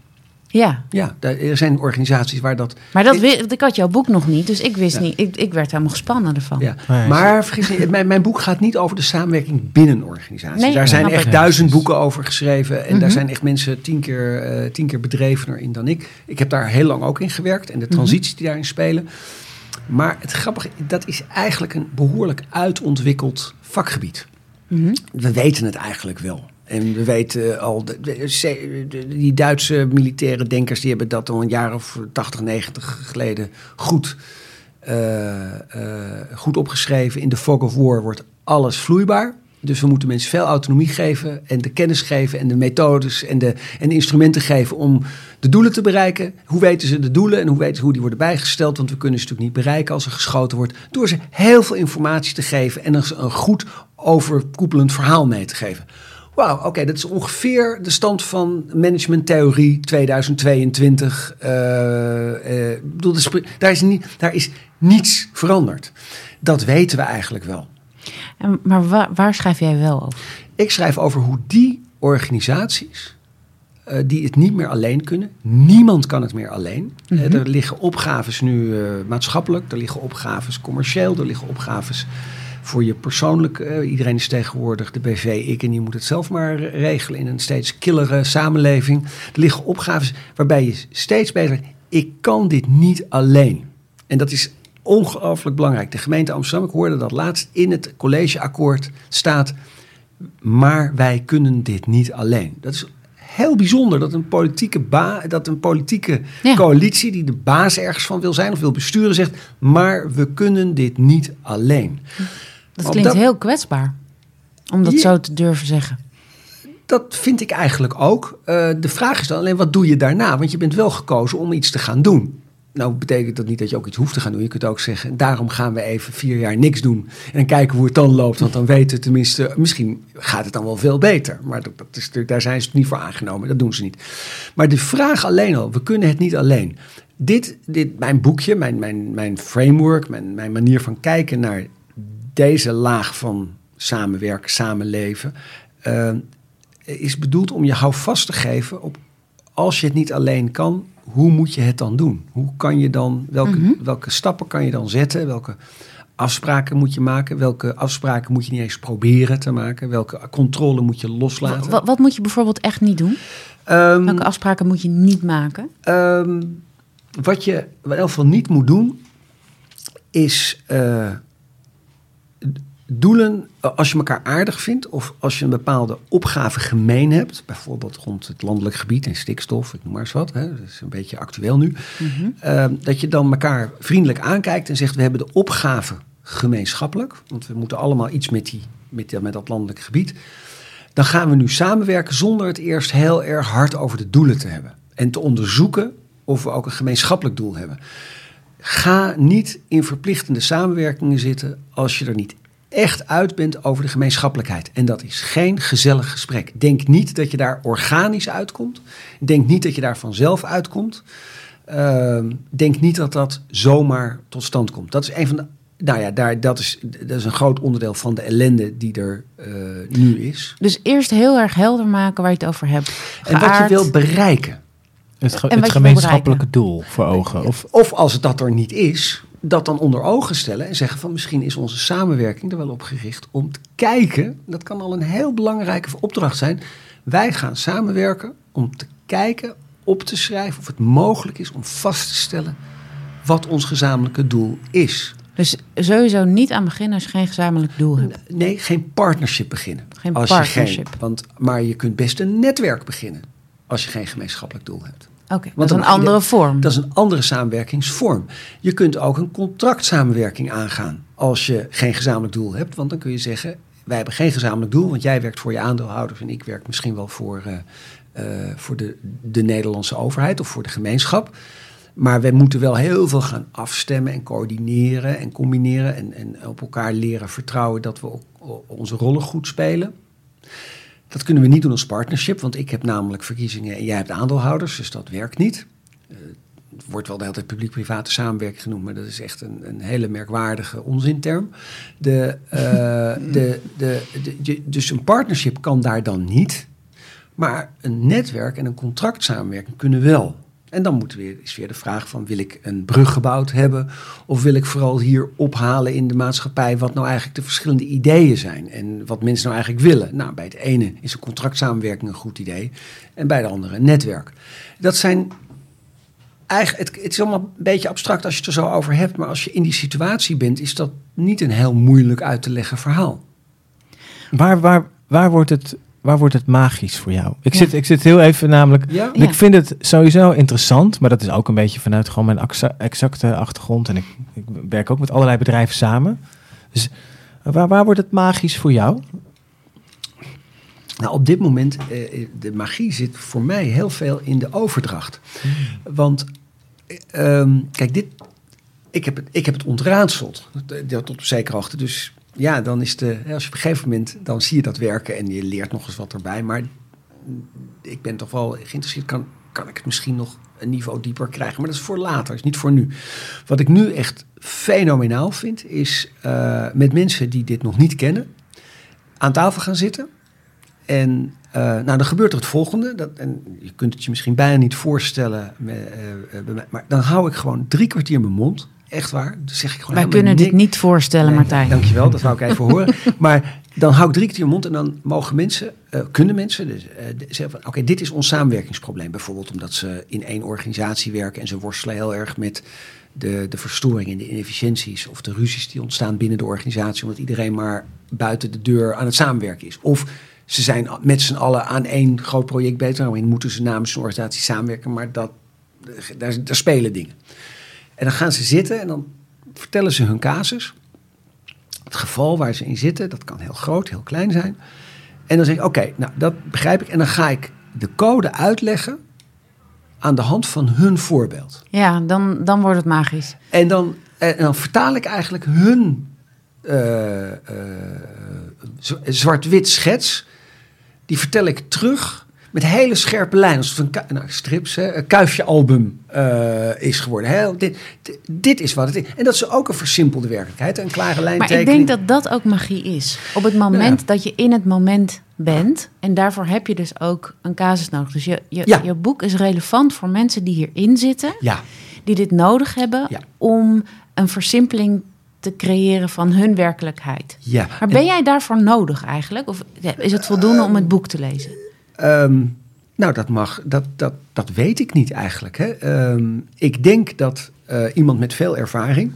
S1: Ja.
S3: Ja, er zijn organisaties waar dat...
S1: Maar dat, ik, ik had jouw boek nog niet, dus ik wist niet... Ik, ik werd helemaal gespannen ervan.
S3: Ja. Maar vergis je, mijn, mijn boek gaat niet over de samenwerking binnen organisaties. Nee, daar zijn echt duizend boeken over geschreven. En daar mhm. zijn echt mensen tien keer, uh, tien keer bedrevener in dan ik. Ik heb daar heel lang ook in gewerkt. En de mhm. transities die daarin spelen. Maar het grappige, dat is eigenlijk een behoorlijk uitontwikkeld vakgebied. Mhm. We weten het eigenlijk wel. En we weten al, die Duitse militaire denkers, die hebben dat al een jaar of 80, 90 geleden goed, uh, uh, goed opgeschreven. In de fog of war wordt alles vloeibaar. Dus we moeten mensen veel autonomie geven en de kennis geven en de methodes en de, en de instrumenten geven om de doelen te bereiken. Hoe weten ze de doelen en hoe weten ze hoe die worden bijgesteld? Want we kunnen ze natuurlijk niet bereiken als er geschoten wordt. Door ze heel veel informatie te geven en een goed overkoepelend verhaal mee te geven. Wauw, oké, dat is ongeveer de stand van managementtheorie 2022. Uh, uh, bedoel, daar, is niet, daar is niets veranderd. Dat weten we eigenlijk wel.
S1: En, maar waar, waar schrijf jij wel over?
S3: Ik schrijf over hoe die organisaties uh, die het niet meer alleen kunnen. Niemand kan het meer alleen. Mm -hmm. er liggen opgaves nu uh, maatschappelijk, er liggen opgaves commercieel, er liggen opgaves voor je persoonlijk. Uh, iedereen is tegenwoordig de BV, ik en je moet het zelf maar regelen in een steeds killere samenleving. Er liggen opgaves waarbij je steeds beter. Ik kan dit niet alleen. En dat is ongelooflijk belangrijk. De gemeente Amsterdam, ik hoorde dat laatst in het collegeakkoord staat. Maar wij kunnen dit niet alleen. Dat is heel bijzonder dat een politieke, ba dat een politieke ja. coalitie die de baas ergens van wil zijn of wil besturen zegt, maar we kunnen dit niet alleen.
S1: Dat klinkt dat, heel kwetsbaar, om dat ja, zo te durven zeggen.
S3: Dat vind ik eigenlijk ook. Uh, de vraag is dan alleen, wat doe je daarna? Want je bent wel gekozen om iets te gaan doen. Nou betekent dat niet dat je ook iets hoeft te gaan doen. Je kunt ook zeggen, daarom gaan we even vier jaar niks doen. En kijken hoe het dan loopt. Want dan weten we tenminste, misschien gaat het dan wel veel beter. Maar dat, dat is, daar zijn ze niet voor aangenomen. Dat doen ze niet. Maar de vraag alleen al, we kunnen het niet alleen. Dit, dit mijn boekje, mijn, mijn, mijn framework, mijn, mijn manier van kijken naar deze laag van samenwerken, samenleven. Uh, is bedoeld om je houvast te geven op als je het niet alleen kan, hoe moet je het dan doen? Hoe kan je dan, welke, mm -hmm. welke stappen kan je dan zetten? Welke afspraken moet je maken? Welke afspraken moet je niet eens proberen te maken? Welke controle moet je loslaten?
S1: Wat, wat moet je bijvoorbeeld echt niet doen? Um, welke afspraken moet je niet maken?
S3: Um, wat je in ieder geval niet moet doen, is uh, doelen, als je elkaar aardig vindt of als je een bepaalde opgave gemeen hebt, bijvoorbeeld rond het landelijk gebied en stikstof, ik noem maar eens wat, hè, dat is een beetje actueel nu, mm -hmm. uh, dat je dan elkaar vriendelijk aankijkt en zegt we hebben de opgave gemeenschappelijk, want we moeten allemaal iets met, die, met, met dat landelijk gebied. Dan gaan we nu samenwerken zonder het eerst heel erg hard over de doelen te hebben en te onderzoeken of we ook een gemeenschappelijk doel hebben. Ga niet in verplichtende samenwerkingen zitten als je er niet echt uit bent over de gemeenschappelijkheid. En dat is geen gezellig gesprek. Denk niet dat je daar organisch uitkomt. Denk niet dat je daar vanzelf uitkomt. Uh, denk niet dat dat zomaar tot stand komt. Dat is een van de. Nou ja, daar, dat, is, dat is een groot onderdeel van de ellende die er uh, nu is.
S1: Dus eerst heel erg helder maken waar je het over hebt.
S3: Geaard. En wat je wilt bereiken.
S2: Het, ge het gemeenschappelijke doel voor ogen. Of,
S3: of als het dat er niet is, dat dan onder ogen stellen en zeggen van misschien is onze samenwerking er wel op gericht om te kijken, dat kan al een heel belangrijke opdracht zijn. Wij gaan samenwerken om te kijken, op te schrijven of het mogelijk is om vast te stellen wat ons gezamenlijke doel is.
S1: Dus sowieso niet aan beginnen als je geen gezamenlijk doel hebt.
S3: Nee, geen partnership beginnen.
S1: Geen
S3: als
S1: partnership.
S3: Je geen, want, maar je kunt best een netwerk beginnen als je geen gemeenschappelijk doel hebt.
S1: Oké, okay, dat is een andere
S3: je,
S1: vorm.
S3: Dat is een andere samenwerkingsvorm. Je kunt ook een contractsamenwerking aangaan als je geen gezamenlijk doel hebt. Want dan kun je zeggen, wij hebben geen gezamenlijk doel, want jij werkt voor je aandeelhouders en ik werk misschien wel voor, uh, uh, voor de, de Nederlandse overheid of voor de gemeenschap. Maar we moeten wel heel veel gaan afstemmen en coördineren en combineren en, en op elkaar leren vertrouwen dat we onze rollen goed spelen. Dat kunnen we niet doen als partnership, want ik heb namelijk verkiezingen en jij hebt aandeelhouders, dus dat werkt niet. Uh, het wordt wel de hele tijd publiek-private samenwerking genoemd, maar dat is echt een, een hele merkwaardige onzinterm. De, de, de, de, dus een partnership kan daar dan niet, maar een netwerk en een contractsamenwerking kunnen wel. En dan moet weer, is weer de vraag van wil ik een brug gebouwd hebben of wil ik vooral hier ophalen in de maatschappij wat nou eigenlijk de verschillende ideeën zijn en wat mensen nou eigenlijk willen. Nou, bij het ene is een contractsamenwerking een goed idee en bij de andere een netwerk. Dat zijn eigenlijk, het, het is allemaal een beetje abstract als je het er zo over hebt, maar als je in die situatie bent is dat niet een heel moeilijk uit te leggen verhaal.
S2: Waar, waar, waar wordt het waar wordt het magisch voor jou? Ik, ja. zit, ik zit heel even namelijk.
S3: Ja?
S2: Ik vind het sowieso interessant, maar dat is ook een beetje vanuit gewoon mijn exacte achtergrond. En ik, ik werk ook met allerlei bedrijven samen. Dus waar, waar wordt het magisch voor jou?
S3: Nou, op dit moment, uh, de magie zit voor mij heel veel in de overdracht. Hmm. Want, um, kijk, dit, ik heb, het, ik heb het ontraadseld, tot op zekere hoogte. Dus ja, dan is de, als je op een gegeven moment, dan zie je dat werken en je leert nog eens wat erbij. Maar ik ben toch wel geïnteresseerd, kan, kan ik het misschien nog een niveau dieper krijgen. Maar dat is voor later, is niet voor nu. Wat ik nu echt fenomenaal vind, is uh, met mensen die dit nog niet kennen, aan tafel gaan zitten. En uh, nou, dan gebeurt er het volgende. Dat, en je kunt het je misschien bijna niet voorstellen. Uh, maar dan hou ik gewoon drie kwartier mijn mond. Echt waar. Zeg ik gewoon
S1: Wij kunnen dit niet voorstellen, nee, Martijn.
S3: Dankjewel, dat wou ik even horen. Maar dan hou ik drie keer mond en dan mogen mensen, uh, kunnen mensen dus, uh, zeggen van... oké, dit is ons samenwerkingsprobleem. Bijvoorbeeld omdat ze in één organisatie werken... en ze worstelen heel erg met de, de verstoringen, de inefficiënties... of de ruzies die ontstaan binnen de organisatie... omdat iedereen maar buiten de deur aan het samenwerken is. Of ze zijn met z'n allen aan één groot project bezig... daarom moeten ze namens een organisatie samenwerken... maar dat, daar, daar spelen dingen. En dan gaan ze zitten en dan vertellen ze hun casus. Het geval waar ze in zitten, dat kan heel groot, heel klein zijn. En dan zeg ik, oké, nou dat begrijp ik. En dan ga ik de code uitleggen aan de hand van hun voorbeeld.
S1: Ja, dan, dan wordt het magisch.
S3: En dan, en dan vertaal ik eigenlijk hun uh, uh, zwart-wit schets. Die vertel ik terug met hele scherpe lijnen. Als het een nou, strips, hè, een kuifje-album uh, is geworden. Hè? Dit, dit is wat het is. En dat is ook een versimpelde werkelijkheid. Een klare lijn.
S1: Maar ik denk dat dat ook magie is. Op het moment ja. dat je in het moment bent. En daarvoor heb je dus ook een casus nodig. Dus je, je, ja. je boek is relevant voor mensen die hierin zitten.
S3: Ja.
S1: Die dit nodig hebben om een versimpeling te creëren van hun werkelijkheid.
S3: Ja.
S1: Maar ben jij daarvoor nodig eigenlijk? Of is het voldoende om het boek te lezen?
S3: Um, nou, dat mag, dat, dat, dat weet ik niet eigenlijk. Hè. Um, ik denk dat uh, iemand met veel ervaring.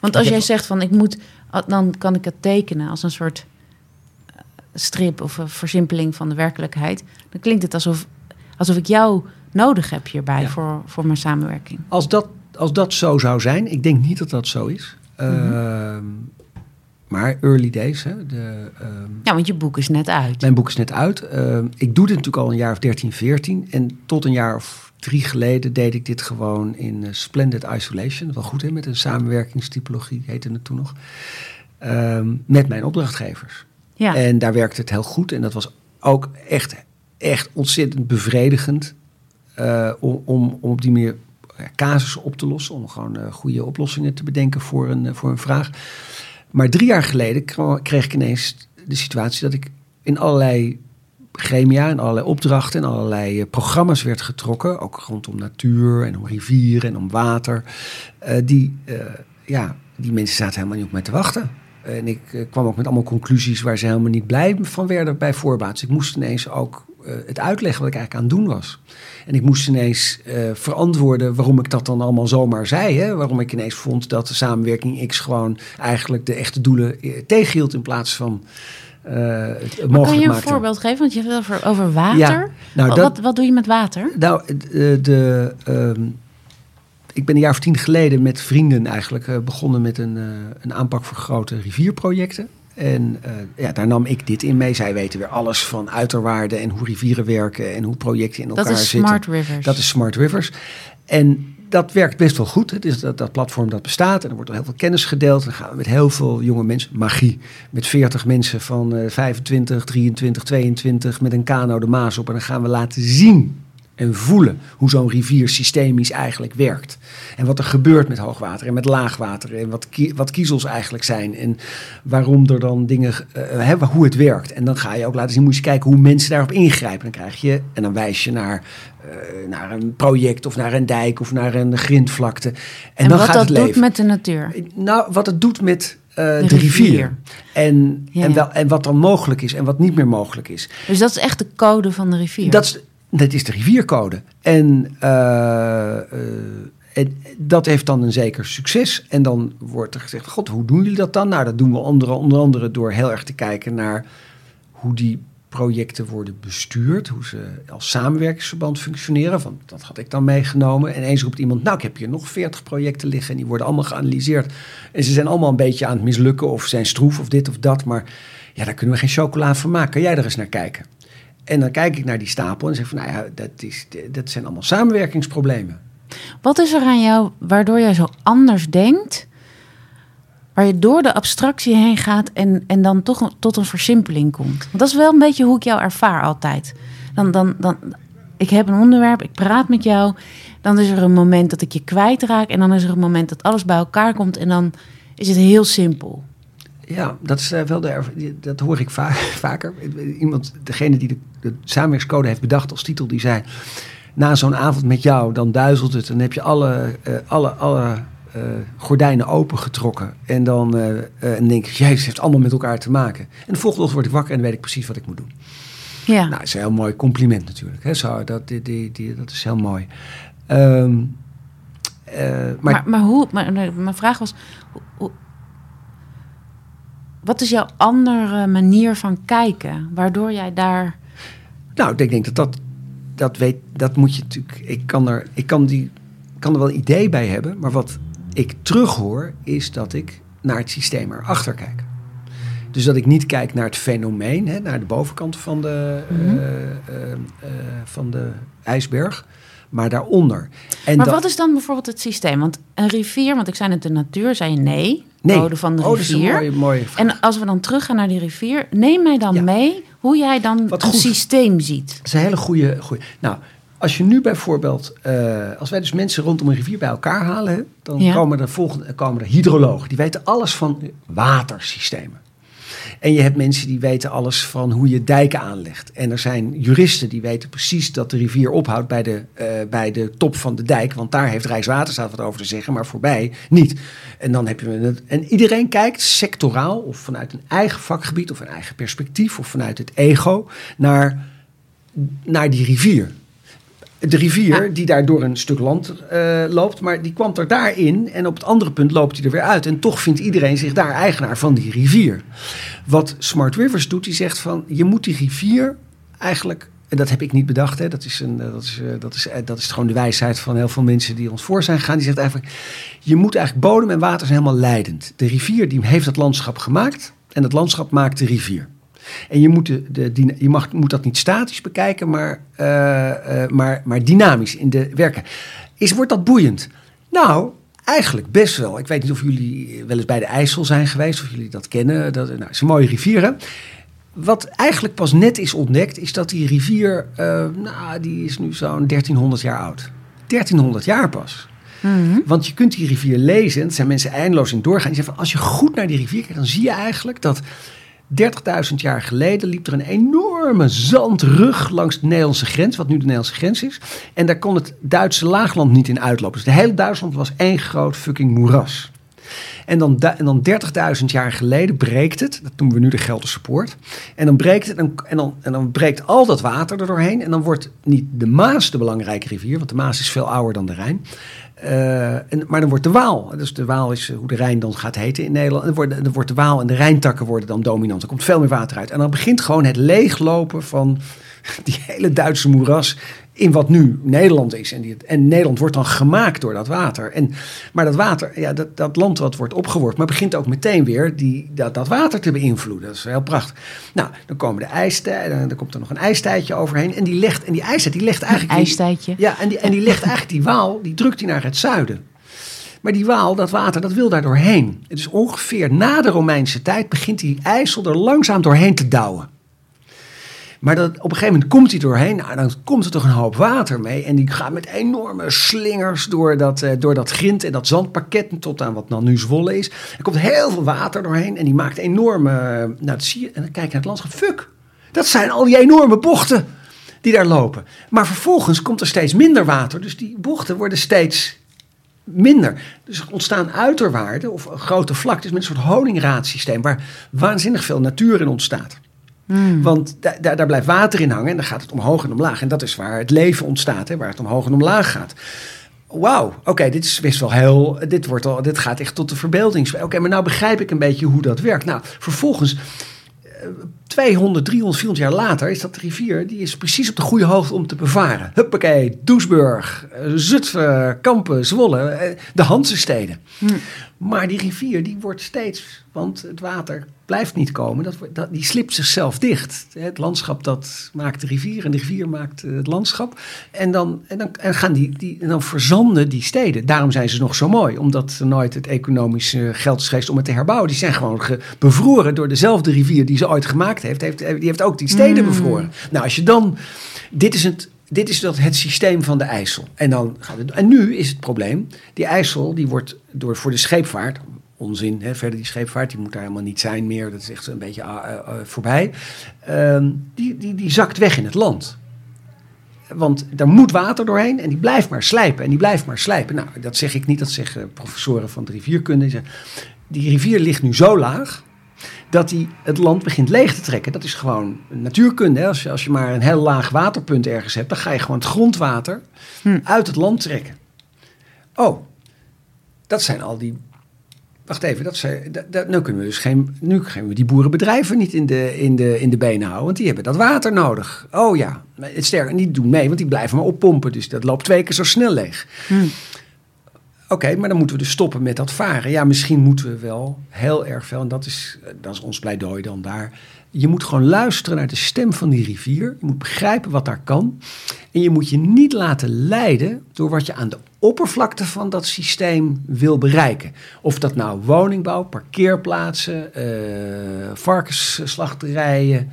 S1: Want als jij zegt van ik moet, dan kan ik het tekenen als een soort strip of een versimpeling van de werkelijkheid. Dan klinkt het alsof, alsof ik jou nodig heb hierbij ja. voor, voor mijn samenwerking.
S3: Als dat, als dat zo zou zijn, ik denk niet dat dat zo is. Mm -hmm. uh, maar early days. Hè, de,
S1: um, ja, want je boek is net uit.
S3: Mijn boek is net uit. Uh, ik doe dit natuurlijk al een jaar of 13, 14. En tot een jaar of drie geleden deed ik dit gewoon in uh, Splendid Isolation. Wel goed, hè, met een samenwerkingstypologie heette het toen nog. Um, met mijn opdrachtgevers.
S1: Ja.
S3: En daar werkte het heel goed. En dat was ook echt, echt ontzettend bevredigend. Uh, om, om, om op die manier casussen op te lossen. Om gewoon goede oplossingen te bedenken voor een, voor een vraag. Maar drie jaar geleden kreeg ik ineens de situatie dat ik in allerlei gremia en allerlei opdrachten en allerlei programma's werd getrokken. Ook rondom natuur en om rivieren en om water. Uh, die, uh, ja, die mensen zaten helemaal niet op mij te wachten. En ik kwam ook met allemaal conclusies waar ze helemaal niet blij van werden bij voorbaat. Dus ik moest ineens ook het uitleggen wat ik eigenlijk aan het doen was. En ik moest ineens uh, verantwoorden waarom ik dat dan allemaal zomaar zei. Hè? Waarom ik ineens vond dat de samenwerking X gewoon eigenlijk de echte doelen tegenhield in plaats van uh, het
S1: maar Kan je een
S3: maakte.
S1: voorbeeld geven? Want je hebt het over, over water.
S3: Ja, nou,
S1: wat,
S3: dat,
S1: wat, doe je met water?
S3: Nou, de, de um, ik ben een jaar of tien geleden met vrienden eigenlijk uh, begonnen met een, een aanpak voor grote rivierprojecten. En uh, ja, daar nam ik dit in mee. Zij weten weer alles van uiterwaarden en hoe rivieren werken en hoe projecten in elkaar
S1: dat is
S3: zitten.
S1: Smart Rivers.
S3: Dat is Smart Rivers. En dat werkt best wel goed. Het is dat, dat platform dat bestaat en er wordt heel veel kennis gedeeld. Dan gaan we met heel veel jonge mensen, magie, met 40 mensen van uh, 25, 23, 22 met een kano de Maas op. En dan gaan we laten zien en voelen hoe zo'n rivier systemisch eigenlijk werkt. En wat er gebeurt met hoogwater en met laagwater. En wat, wat kiezels eigenlijk zijn. En waarom er dan dingen, uh, hebben, hoe het werkt. En dan ga je ook laten zien, moet je kijken hoe mensen daarop ingrijpen. Dan krijg je, en dan wijs je naar, uh, naar een project of naar een dijk of naar een grindvlakte. En,
S1: en
S3: dan
S1: wat
S3: gaat
S1: dat
S3: het leven.
S1: doet met de natuur.
S3: Nou, wat het doet met uh, de,
S1: de,
S3: rivier.
S1: rivier.
S3: En,
S1: Ja,
S3: en, wel, en wat dan mogelijk is en wat niet meer mogelijk is.
S1: Dus dat is echt de code van de rivier.
S3: Dat is, dat is de riviercode. En, uh, uh, en dat heeft dan een zeker succes. En dan wordt er gezegd: God, hoe doen jullie dat dan? Nou, dat doen we onder, onder andere door heel erg te kijken naar hoe die projecten worden bestuurd, hoe ze als samenwerkingsverband functioneren. Want dat had ik dan meegenomen. En eens roept iemand: Nou, ik heb hier nog 40 projecten liggen en die worden allemaal geanalyseerd. En ze zijn allemaal een beetje aan het mislukken of zijn stroef of dit of dat. Maar ja, daar kunnen we geen chocola van maken. Kan jij er eens naar kijken? En dan kijk ik naar die stapel en zeg van, nou ja, dat, is, dat zijn allemaal samenwerkingsproblemen.
S1: Wat is er aan jou waardoor jij zo anders denkt waar je door de abstractie heen gaat en, en dan toch tot een versimpeling komt. Want dat is wel een beetje hoe ik jou ervaar altijd. Dan, dan, dan, ik heb een onderwerp, ik praat met jou. Dan is er een moment dat ik je kwijtraak. En dan is er een moment dat alles bij elkaar komt. En dan is het heel simpel.
S3: Ja, dat is eh, wel de, dat hoor ik va vaker. Iemand, degene die de, de samenwerkscode heeft bedacht als titel, die zei: na zo'n avond met jou, dan duizelt het, dan heb je alle, eh, alle, alle eh, gordijnen opengetrokken en dan en denk ik, jezus, het heeft allemaal met elkaar te maken. En de volgende ochtend word ik wakker en weet ik precies wat ik moet doen.
S1: Ja.
S3: Nou, dat is een heel mooi compliment natuurlijk. Hè? Zo, dat, die, die, die, dat is heel mooi. Ehm, eh, maar,
S1: maar, maar, hoe, maar, mijn vraag was: hoe- wat is jouw andere manier van kijken, waardoor jij daar.
S3: Nou, ik denk, dat dat, dat weet, dat moet je natuurlijk. Ik kan er, ik kan die, kan er wel een idee bij hebben, maar wat ik terughoor is dat ik naar het systeem erachter kijk. Dus dat ik niet kijk naar het fenomeen, hè, naar de bovenkant van de,
S1: Mhm.
S3: eh, eh, eh, van de ijsberg, maar daaronder. En
S1: maar
S3: dat-
S1: wat is dan bijvoorbeeld het systeem? Want een rivier, want ik zei net de natuur, zei je nee.
S3: Nee.
S1: Code van de
S3: oh, dat is een
S1: rivier.
S3: mooie.
S1: En als we dan teruggaan naar die rivier, neem mij dan
S3: Ja.
S1: mee hoe jij dan
S3: Wat goed.
S1: systeem ziet.
S3: Dat is een hele goede. goede. Nou, als je nu bijvoorbeeld, eh, als wij dus mensen rondom een rivier bij elkaar halen, dan
S1: Ja.
S3: komen er volgende, komen er hydrologen. Die weten alles van watersystemen. En je hebt mensen die weten alles van hoe je dijken aanlegt. En er zijn juristen die weten precies dat de rivier ophoudt bij de, eh, bij de top van de dijk. Want daar heeft Rijkswaterstaat wat over te zeggen, maar voorbij niet. En dan heb je. En iedereen kijkt sectoraal of vanuit een eigen vakgebied of een eigen perspectief of vanuit het ego naar, naar die rivier. De rivier
S1: Ja.
S3: die daar door een stuk land eh, loopt, maar die kwam er daarin en op het andere punt loopt hij er weer uit. En toch vindt iedereen zich daar eigenaar van die rivier. Wat Smart Rivers doet, die zegt van je moet die rivier eigenlijk, en dat heb ik niet bedacht, hè, dat, is een, eh, dat, is, eh, dat, is, dat is gewoon de wijsheid van heel veel mensen die ons voor zijn gegaan. Die zegt eigenlijk, je moet eigenlijk bodem en water zijn helemaal leidend. De rivier die heeft het landschap gemaakt en het landschap maakt de rivier. En je moet, de, je mag, moet dat niet statisch bekijken, maar, eh, eh, maar, maar dynamisch in de werken. Is, wordt dat boeiend? Nou, eigenlijk best wel. Ik weet niet of jullie wel eens bij de IJssel zijn geweest, of jullie dat kennen. Dat nou, is een mooie rivier, hè? Wat eigenlijk pas net is ontdekt, is dat die rivier, eh, nou, die is nu zo'n 1300 jaar oud. 1300 jaar pas.
S1: Mhm.
S3: Want je kunt die rivier lezen, en er zijn mensen eindeloos in doorgaan. Die zeggen van, als je goed naar die rivier kijkt, dan zie je eigenlijk dat 30.000 jaar geleden liep er een enorme zandrug langs de Nederlandse grens, wat nu de Nederlandse grens is. En daar kon het Duitse laagland niet in uitlopen. Dus de hele Duitsland was één groot fucking moeras. En dan, en dan 30.000 jaar geleden breekt het, dat noemen we nu de Gelderse Poort. En dan breekt het en, dan, en dan breekt al dat water er doorheen. En dan wordt niet de Maas de belangrijke rivier, want de Maas is veel ouder dan de Rijn. Eh, en, maar dan wordt de Waal, dus de Waal is eh, hoe de Rijn dan gaat heten in Nederland. Dan, dan wordt de Waal en de Rijntakken worden dan dominant. Er komt veel meer water uit. En dan begint gewoon het leeglopen van die hele Duitse moeras in wat nu Nederland is. En, die, en Nederland wordt dan gemaakt door dat water. En, maar dat water, ja, dat, dat land wat wordt opgeworpen, maar begint ook meteen weer die, dat, dat water te beïnvloeden. Dat is heel prachtig. Nou, dan komen de ijstijden, dan komt er nog een ijstijdje overheen. En die legt, en die ijstijd, die legt
S1: Een
S3: eigenlijk... die-
S1: ijstijdje.
S3: ja, en die, en die legt eigenlijk die waal, die drukt hij naar het zuiden. Maar die waal, dat water, dat wil daar doorheen. Het is ongeveer na de Romeinse tijd begint die IJssel er langzaam doorheen te douwen. Maar dat, op een gegeven moment komt hij doorheen. Nou, dan komt er toch een hoop water mee. En die gaat met enorme slingers door dat, eh, door dat grind en dat zandpakket. Tot aan wat dan nu Zwolle is. Er komt heel veel water doorheen. En die maakt enorme... eh, Nou, dat zie je. En dan kijk je naar het landschap. Fuck, dat zijn al die enorme bochten die daar lopen. Maar vervolgens komt er steeds minder water. Dus die bochten worden steeds minder. Dus er ontstaan uiterwaarden of grote vlaktes met een soort honingraadsysteem waar waanzinnig veel natuur in ontstaat.
S1: Hmm.
S3: Want da- da- daar blijft water in hangen en dan gaat het omhoog en omlaag. En dat is waar het leven ontstaat, hè, waar het omhoog en omlaag gaat. Wauw, oké, dit is best wel heel. Dit, wordt al, dit gaat echt tot de verbeelding. Oké, maar nou begrijp ik een beetje hoe dat werkt. Nou, vervolgens, eh, 200, 300, 400 jaar later, is dat rivier. die is precies op de goede hoogte om te bevaren. Huppakee, Doesburg, eh, Zutphen, Kampen, Zwolle, eh, de Hansesteden.
S1: Hmm.
S3: Maar die rivier die wordt steeds, want het water blijft niet komen. Dat, dat, die slipt zichzelf dicht. Het landschap dat maakt de rivier en de rivier maakt eh, het landschap. En dan, en dan, en gaan die, die, en dan verzanden die steden. Daarom zijn ze nog zo mooi. Omdat er nooit het economische geld is geweest om het te herbouwen. Die zijn gewoon ge- bevroren door dezelfde rivier die ze ooit gemaakt heeft. heeft die heeft ook die steden
S1: Mm.
S3: bevroren. Nou, als je dan... Dit is het, dit is dat het systeem van de IJssel. En, dan gaat het, en nu is het probleem, die IJssel die wordt door, voor de scheepvaart, onzin, hè, verder die scheepvaart, die moet daar helemaal niet zijn meer, dat is echt een beetje ah, eh, eh, voorbij, Ehm, die, die, die zakt weg in het land. Want er moet water doorheen en die blijft maar slijpen en die blijft maar slijpen. Nou, dat zeg ik niet, dat zeggen professoren van de rivierkunde. Die rivier ligt nu zo laag dat hij het land begint leeg te trekken. Dat is gewoon natuurkunde. Hè? Als, je, als je maar een heel laag waterpunt ergens hebt, dan ga je gewoon het grondwater
S1: Hm.
S3: uit het land trekken. Oh, dat zijn al die. Wacht even, dat zijn, dat, dat- nu kunnen we dus geen. Nu kunnen we die boerenbedrijven niet in de, in, de, in de benen houden, want die hebben dat water nodig. Oh ja, het sterker, niet doen mee, want die blijven maar oppompen. Dus dat loopt twee keer zo snel leeg.
S1: Hm.
S3: Oké, maar dan moeten we dus stoppen met dat varen. Ja, misschien moeten we wel heel erg veel, en dat is, eh, dat is ons pleidooi dan daar. Je moet gewoon luisteren naar de stem van die rivier. Je moet begrijpen wat daar kan. En je moet je niet laten leiden door wat je aan de oppervlakte van dat systeem wil bereiken. Of dat nou woningbouw, parkeerplaatsen, eh, varkensslachterijen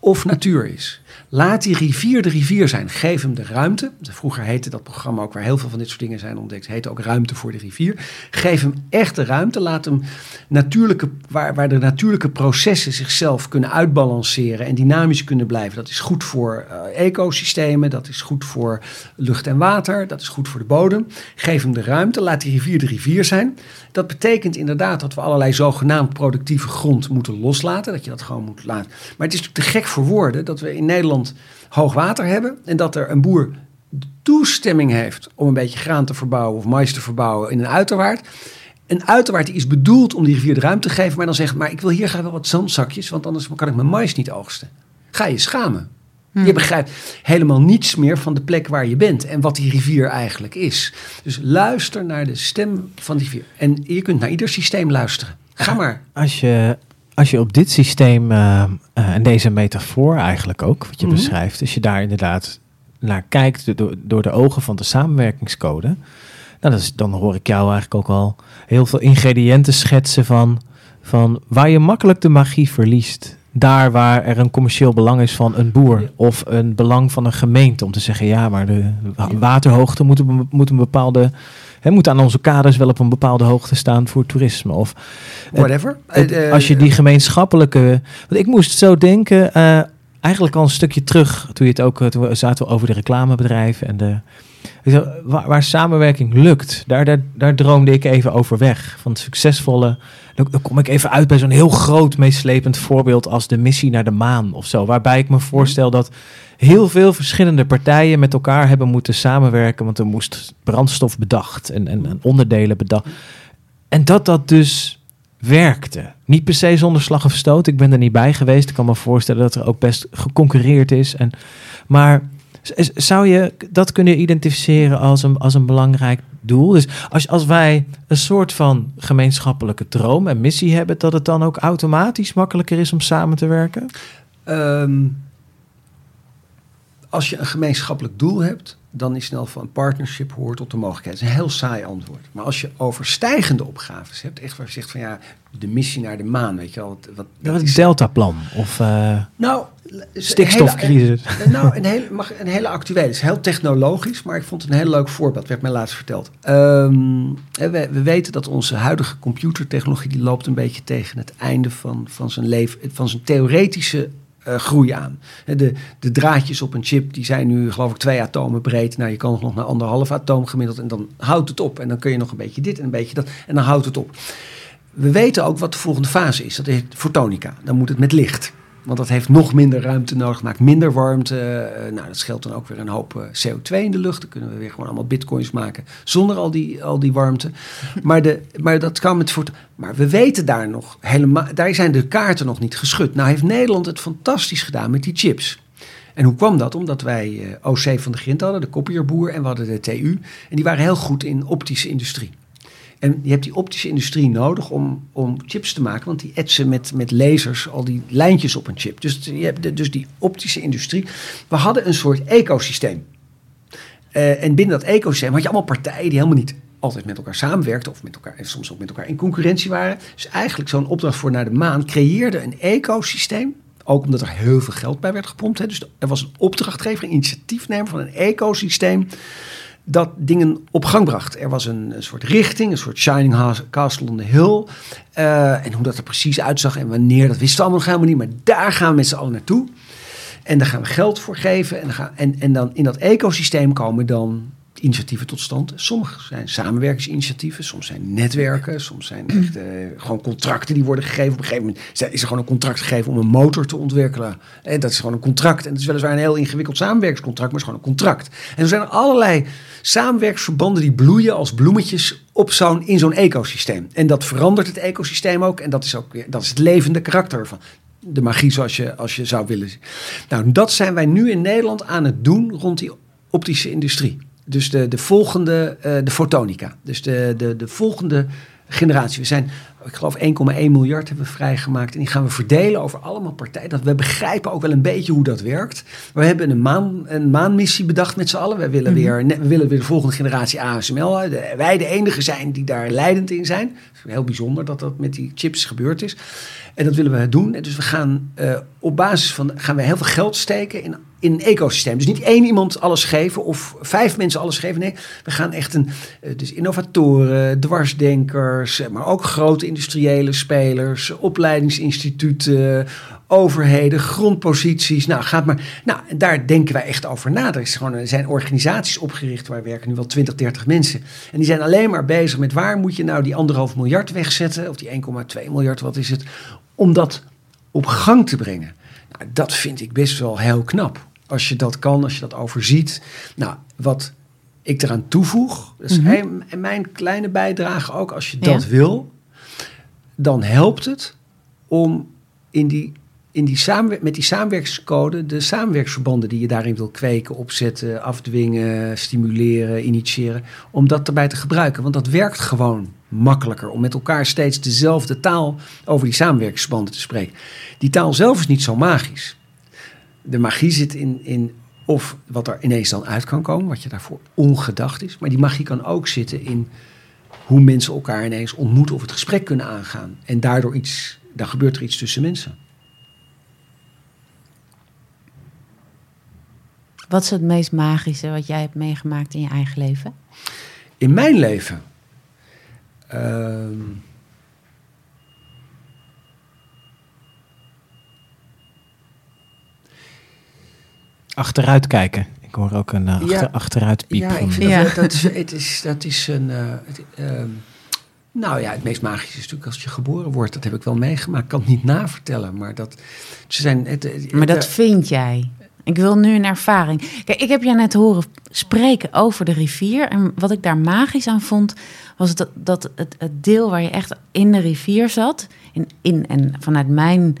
S3: of natuur is. Laat die rivier de rivier zijn. Geef hem de ruimte. Vroeger heette dat programma ook waar heel veel van dit soort dingen zijn ontdekt. Heette ook ruimte voor de rivier. Geef hem echt de ruimte. Laat hem natuurlijke, waar, waar de natuurlijke processen zichzelf kunnen uitbalanceren en dynamisch kunnen blijven. Dat is goed voor eh, ecosystemen. Dat is goed voor lucht en water. Dat is goed voor de bodem. Geef hem de ruimte. Laat die rivier de rivier zijn. Dat betekent inderdaad dat we allerlei zogenaamd productieve grond moeten loslaten. Dat je dat gewoon moet laten. Maar het is natuurlijk te gek voor woorden dat we in Nederland hoog water hebben. En dat er een boer toestemming heeft om een beetje graan te verbouwen of mais te verbouwen in een uiterwaard. Een uiterwaard die is bedoeld om die rivier de ruimte te geven, maar dan zegt, maar ik wil hier graag wel wat zandzakjes, want anders kan ik mijn mais niet oogsten. Ga je schamen. Je begrijpt helemaal niets meer van de plek waar je bent en wat die rivier eigenlijk is. Dus luister naar de stem van die rivier. En je kunt naar ieder systeem luisteren. Ga maar.
S2: Als je, als je op dit systeem eh, eh, en deze metafoor eigenlijk ook, wat je
S3: Mhm.
S2: beschrijft, als je daar inderdaad naar kijkt door, door de ogen van de samenwerkingscode, nou, dat is, dan hoor ik jou eigenlijk ook al heel veel ingrediënten schetsen van, van waar je makkelijk de magie verliest. Daar waar er een commercieel belang is van een boer of een belang van een gemeente om te zeggen, ja, maar de wa- waterhoogte moet, een- moet een bepaalde, hè, moet aan onze kaders wel op een bepaalde hoogte staan voor toerisme. Of
S3: Whatever.
S2: het-
S3: Eh, eh,
S2: als je die gemeenschappelijke. Want ik moest zo denken, eh, eigenlijk al een stukje terug, toen je het ook, eh, toen we zaten over de reclamebedrijven en de. Waar, waar samenwerking lukt, daar, daar, daar droomde ik even over weg. Van het succesvolle. Dan, dan kom ik even uit bij zo'n heel groot, meeslepend voorbeeld als de missie naar de maan of zo. Waarbij ik me voorstel dat heel veel verschillende partijen met elkaar hebben moeten samenwerken. Want er moest brandstof bedacht en, en, en onderdelen bedacht. En dat dat dus werkte. Niet per se zonder slag of stoot. Ik ben er niet bij geweest. Ik kan me voorstellen dat er ook best geconcurreerd is. En, maar zou je dat kunnen identificeren als een, als een belangrijk doel? Dus als, als wij een soort van gemeenschappelijke droom en missie hebben, dat het dan ook automatisch makkelijker is om samen te werken?
S3: Ehm, als je een gemeenschappelijk doel hebt, dan is snel van een partnership hoort tot de mogelijkheid. Dat is een heel saai antwoord. Maar als je overstijgende opgaves hebt, echt waar je zegt van ja, de missie naar de maan, weet je wel. Wat, wat,
S2: Dat is
S3: is-
S2: deltaplan of eh,
S3: nou, is-
S2: stikstofcrisis.
S3: hele- nou, een hele, mag, een hele actuele. Het is heel technologisch, maar ik vond het een heel leuk voorbeeld. werd mij laatst verteld. Ehm, we, we weten dat onze huidige computertechnologie die loopt een beetje tegen het einde van, van zijn leven, van zijn theoretische eh, groei aan. De, de draadjes op een chip die zijn nu geloof ik twee atomen breed. Nou, je kan nog naar anderhalf atoom gemiddeld en dan houdt het op. En dan kun je nog een beetje dit en een beetje dat en dan houdt het op. We weten ook wat de volgende fase is. Dat heet fotonica. Dan moet het met licht. Want dat heeft nog minder ruimte nodig, maakt minder warmte. Eh, nou, dat scheelt dan ook weer een hoop eh, CO2 in de lucht. Dan kunnen we weer gewoon allemaal bitcoins maken zonder al die, al die warmte. Maar, de, maar dat kan met. Maar we weten daar nog helemaal. Daar zijn de kaarten nog niet geschud. Nou heeft Nederland het fantastisch gedaan met die chips. En hoe kwam dat? Omdat wij eh, OC van de Grind hadden, de kopierboer, en we hadden de TU. En die waren heel goed in optische industrie. En je hebt die optische industrie nodig om, om chips te maken, want die etsen met, met lasers al die lijntjes op een chip. Dus, je hebt dus die optische industrie. We hadden een soort ecosysteem. Uh, en binnen dat ecosysteem had je allemaal partijen die helemaal niet altijd met elkaar samenwerkten of met elkaar, en soms ook met elkaar in concurrentie waren. Dus eigenlijk zo'n opdracht voor naar de maan creëerde een ecosysteem. Ook omdat er heel veel geld bij werd gepompt. Hè. Dus er was een opdrachtgever, een initiatiefnemer van een ecosysteem dat dingen op gang bracht. Er was een, soort richting, een soort shining castle on the hill. Uh, en hoe dat er precies uitzag en wanneer, dat wisten we allemaal nog helemaal niet. Maar daar gaan we met z'n allen naartoe. En daar gaan we geld voor geven. En gaan, en, en dan in dat ecosysteem komen dan initiatieven tot stand. Sommige zijn samenwerkingsinitiatieven, soms zijn netwerken, soms zijn echt uh, gewoon contracten die worden gegeven. Op een gegeven moment is er gewoon een contract gegeven om een motor te ontwikkelen. En dat is gewoon een contract. En het is weliswaar een heel ingewikkeld samenwerkingscontract, maar het is gewoon een contract. En er zijn er allerlei samenwerksverbanden die bloeien als bloemetjes op zo'n, in zo'n ecosysteem. En dat verandert het ecosysteem ook. En dat is ook dat is het levende karakter van de magie zoals je, als je zou willen. Nou, dat zijn wij nu in Nederland aan het doen rond die optische industrie. Dus de, de volgende, uh, de fotonica. Dus de, de, de volgende generatie. We zijn, ik geloof 1,1 miljard hebben we vrijgemaakt. En die gaan we verdelen over allemaal partijen. Dat we begrijpen ook wel een beetje hoe dat werkt. We hebben een, maan, een maanmissie bedacht met z'n allen. We willen, mhm. weer, we willen weer de volgende generatie ASML. De, wij de enige zijn die daar leidend in zijn. Het is heel bijzonder dat dat met die chips gebeurd is. En dat willen we doen. En dus we gaan uh, op basis van gaan we heel veel geld steken in in een ecosysteem. Dus niet één iemand alles geven of vijf mensen alles geven. Nee, we gaan echt een. Eh, dus innovatoren, dwarsdenkers, eh, maar ook grote industriële spelers, opleidingsinstituten, overheden, grondposities. Nou, gaat maar. Nou, daar denken wij echt over na. Er, is gewoon, er zijn organisaties opgericht waar werken nu wel 20, 30 mensen. En die zijn alleen maar bezig met waar moet je nou die anderhalf miljard wegzetten, of die 1,2 miljard, wat is het, om dat op gang te brengen. Nou, dat vind ik best wel heel knap als je dat kan, als je dat overziet. Nou, wat ik eraan toevoeg, dus mm mijn kleine bijdrage ook, als je dat wil, dan helpt het om in die, in die samenwer met die samenwerkingscode de samenwerksverbanden die je daarin wil kweken, opzetten, afdwingen, stimuleren, initiëren, om dat erbij te gebruiken. Want dat werkt gewoon makkelijker om met elkaar steeds dezelfde taal over die samenwerkingsverbanden te spreken. Die taal zelf is niet zo magisch de magie zit in, in of wat er ineens dan uit kan komen, wat je daarvoor ongedacht is. Maar die magie kan ook zitten in hoe mensen elkaar ineens ontmoeten of het gesprek kunnen aangaan. En daardoor iets, dan gebeurt er iets tussen mensen.
S1: Wat is het meest magische wat jij hebt meegemaakt in je eigen leven?
S3: In mijn leven? Ehm,
S2: Achteruit kijken. Ik hoor ook een uh, achter, ja, achteruit piep.
S3: Ja, ik vind ja. Dat, dat, is, het is, dat is een... Uh, het, uh, nou ja, het meest magische is natuurlijk als je geboren wordt. Dat heb ik wel meegemaakt. Ik kan het niet navertellen, maar dat... Ze zijn, het,
S1: maar dat vind jij? Ik wil nu een ervaring. Kijk, ik heb jij net horen spreken over de rivier. En wat ik daar magisch aan vond, was dat, dat het, het deel waar je echt in de rivier zat. In, in, en vanuit mijn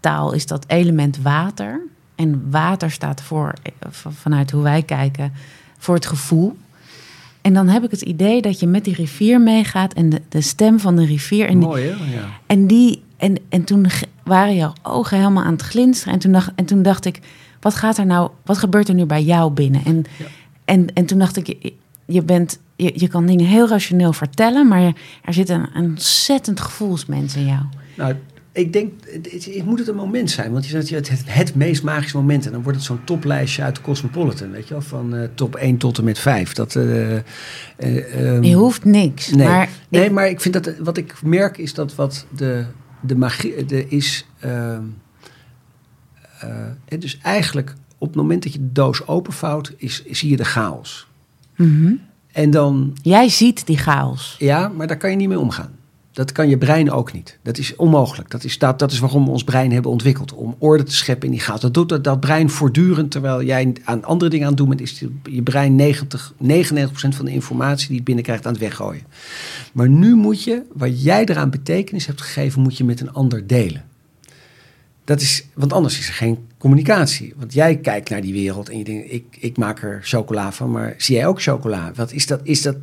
S1: taal is dat element water. En water staat voor, vanuit hoe wij kijken, voor het gevoel. En dan heb ik het idee dat je met die rivier meegaat en de, de stem van de rivier. En
S3: Mooi, hè? Ja.
S1: En, die, en, en toen waren jouw ogen helemaal aan het glinsteren. En toen dacht, en toen dacht ik, wat gaat er nou, wat gebeurt er nu bij jou binnen? En, en, en toen dacht ik, je, je bent, je, je kan dingen heel rationeel vertellen, maar er zit een, een ontzettend gevoelsmens in jou.
S3: Nou, ik denk, het, moet het een moment zijn. Want je zegt het, het, het meest magische moment. En dan wordt het zo'n toplijstje uit de Cosmopolitan. Weet je wel, van uh, top 1 tot en met 5. Dat, uh,
S1: uh, je hoeft niks.
S3: Nee,
S1: maar,
S3: nee ik, maar ik vind dat, wat ik merk is dat wat de, de magie de is. Ehm, dus eigenlijk op het moment dat je de doos openvouwt, is, zie je de chaos.
S1: Mm
S3: En dan.
S1: Jij ziet die chaos.
S3: Ja, maar daar kan je niet mee omgaan. Dat kan je brein ook niet. Dat is onmogelijk. Dat is, dat, dat is waarom we ons brein hebben ontwikkeld. Om orde te scheppen in die chaos. Dat doet dat, dat brein voortdurend, terwijl jij aan andere dingen aan het doen bent, is je brein 90, 99% van de informatie die het binnenkrijgt aan het weggooien. Maar nu moet je, wat jij eraan betekenis hebt gegeven, moet je met een ander delen. Dat is, want anders is er geen communicatie. Want jij kijkt naar die wereld en je denkt, ik, ik maak er chocola van, maar zie jij ook chocola? Wat is dat? Is dat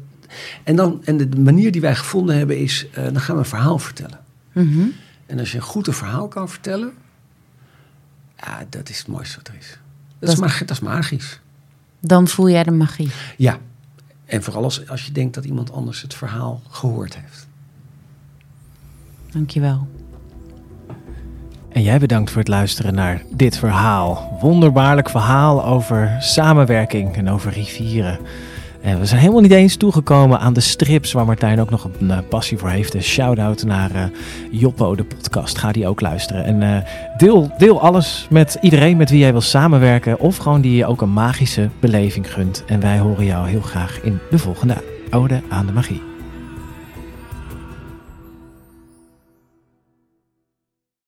S3: En, dan, en de manier die wij gevonden hebben is, eh, dan gaan we een verhaal vertellen.
S1: Mhm.
S3: En als je een goed een verhaal kan vertellen, ja, dat is het mooiste wat er is. Dat,
S1: Dat-
S3: is, mag, dat is magisch.
S1: Dan voel jij de magie.
S3: Ja. En vooral als, als je denkt dat iemand anders het verhaal gehoord heeft.
S1: Dankjewel.
S2: En jij bedankt voor het luisteren naar dit verhaal. Wonderbaarlijk verhaal over samenwerking en over rivieren. En we zijn helemaal niet eens toegekomen aan de strips waar Martijn ook nog een eh, passie voor heeft. Een shout-out naar eh, Joppo, de podcast. Ga die ook luisteren. En eh, deel, deel alles met iedereen met wie jij wil samenwerken. Of gewoon die je ook een magische beleving gunt. En wij horen jou heel graag in de volgende Ode aan de Magie.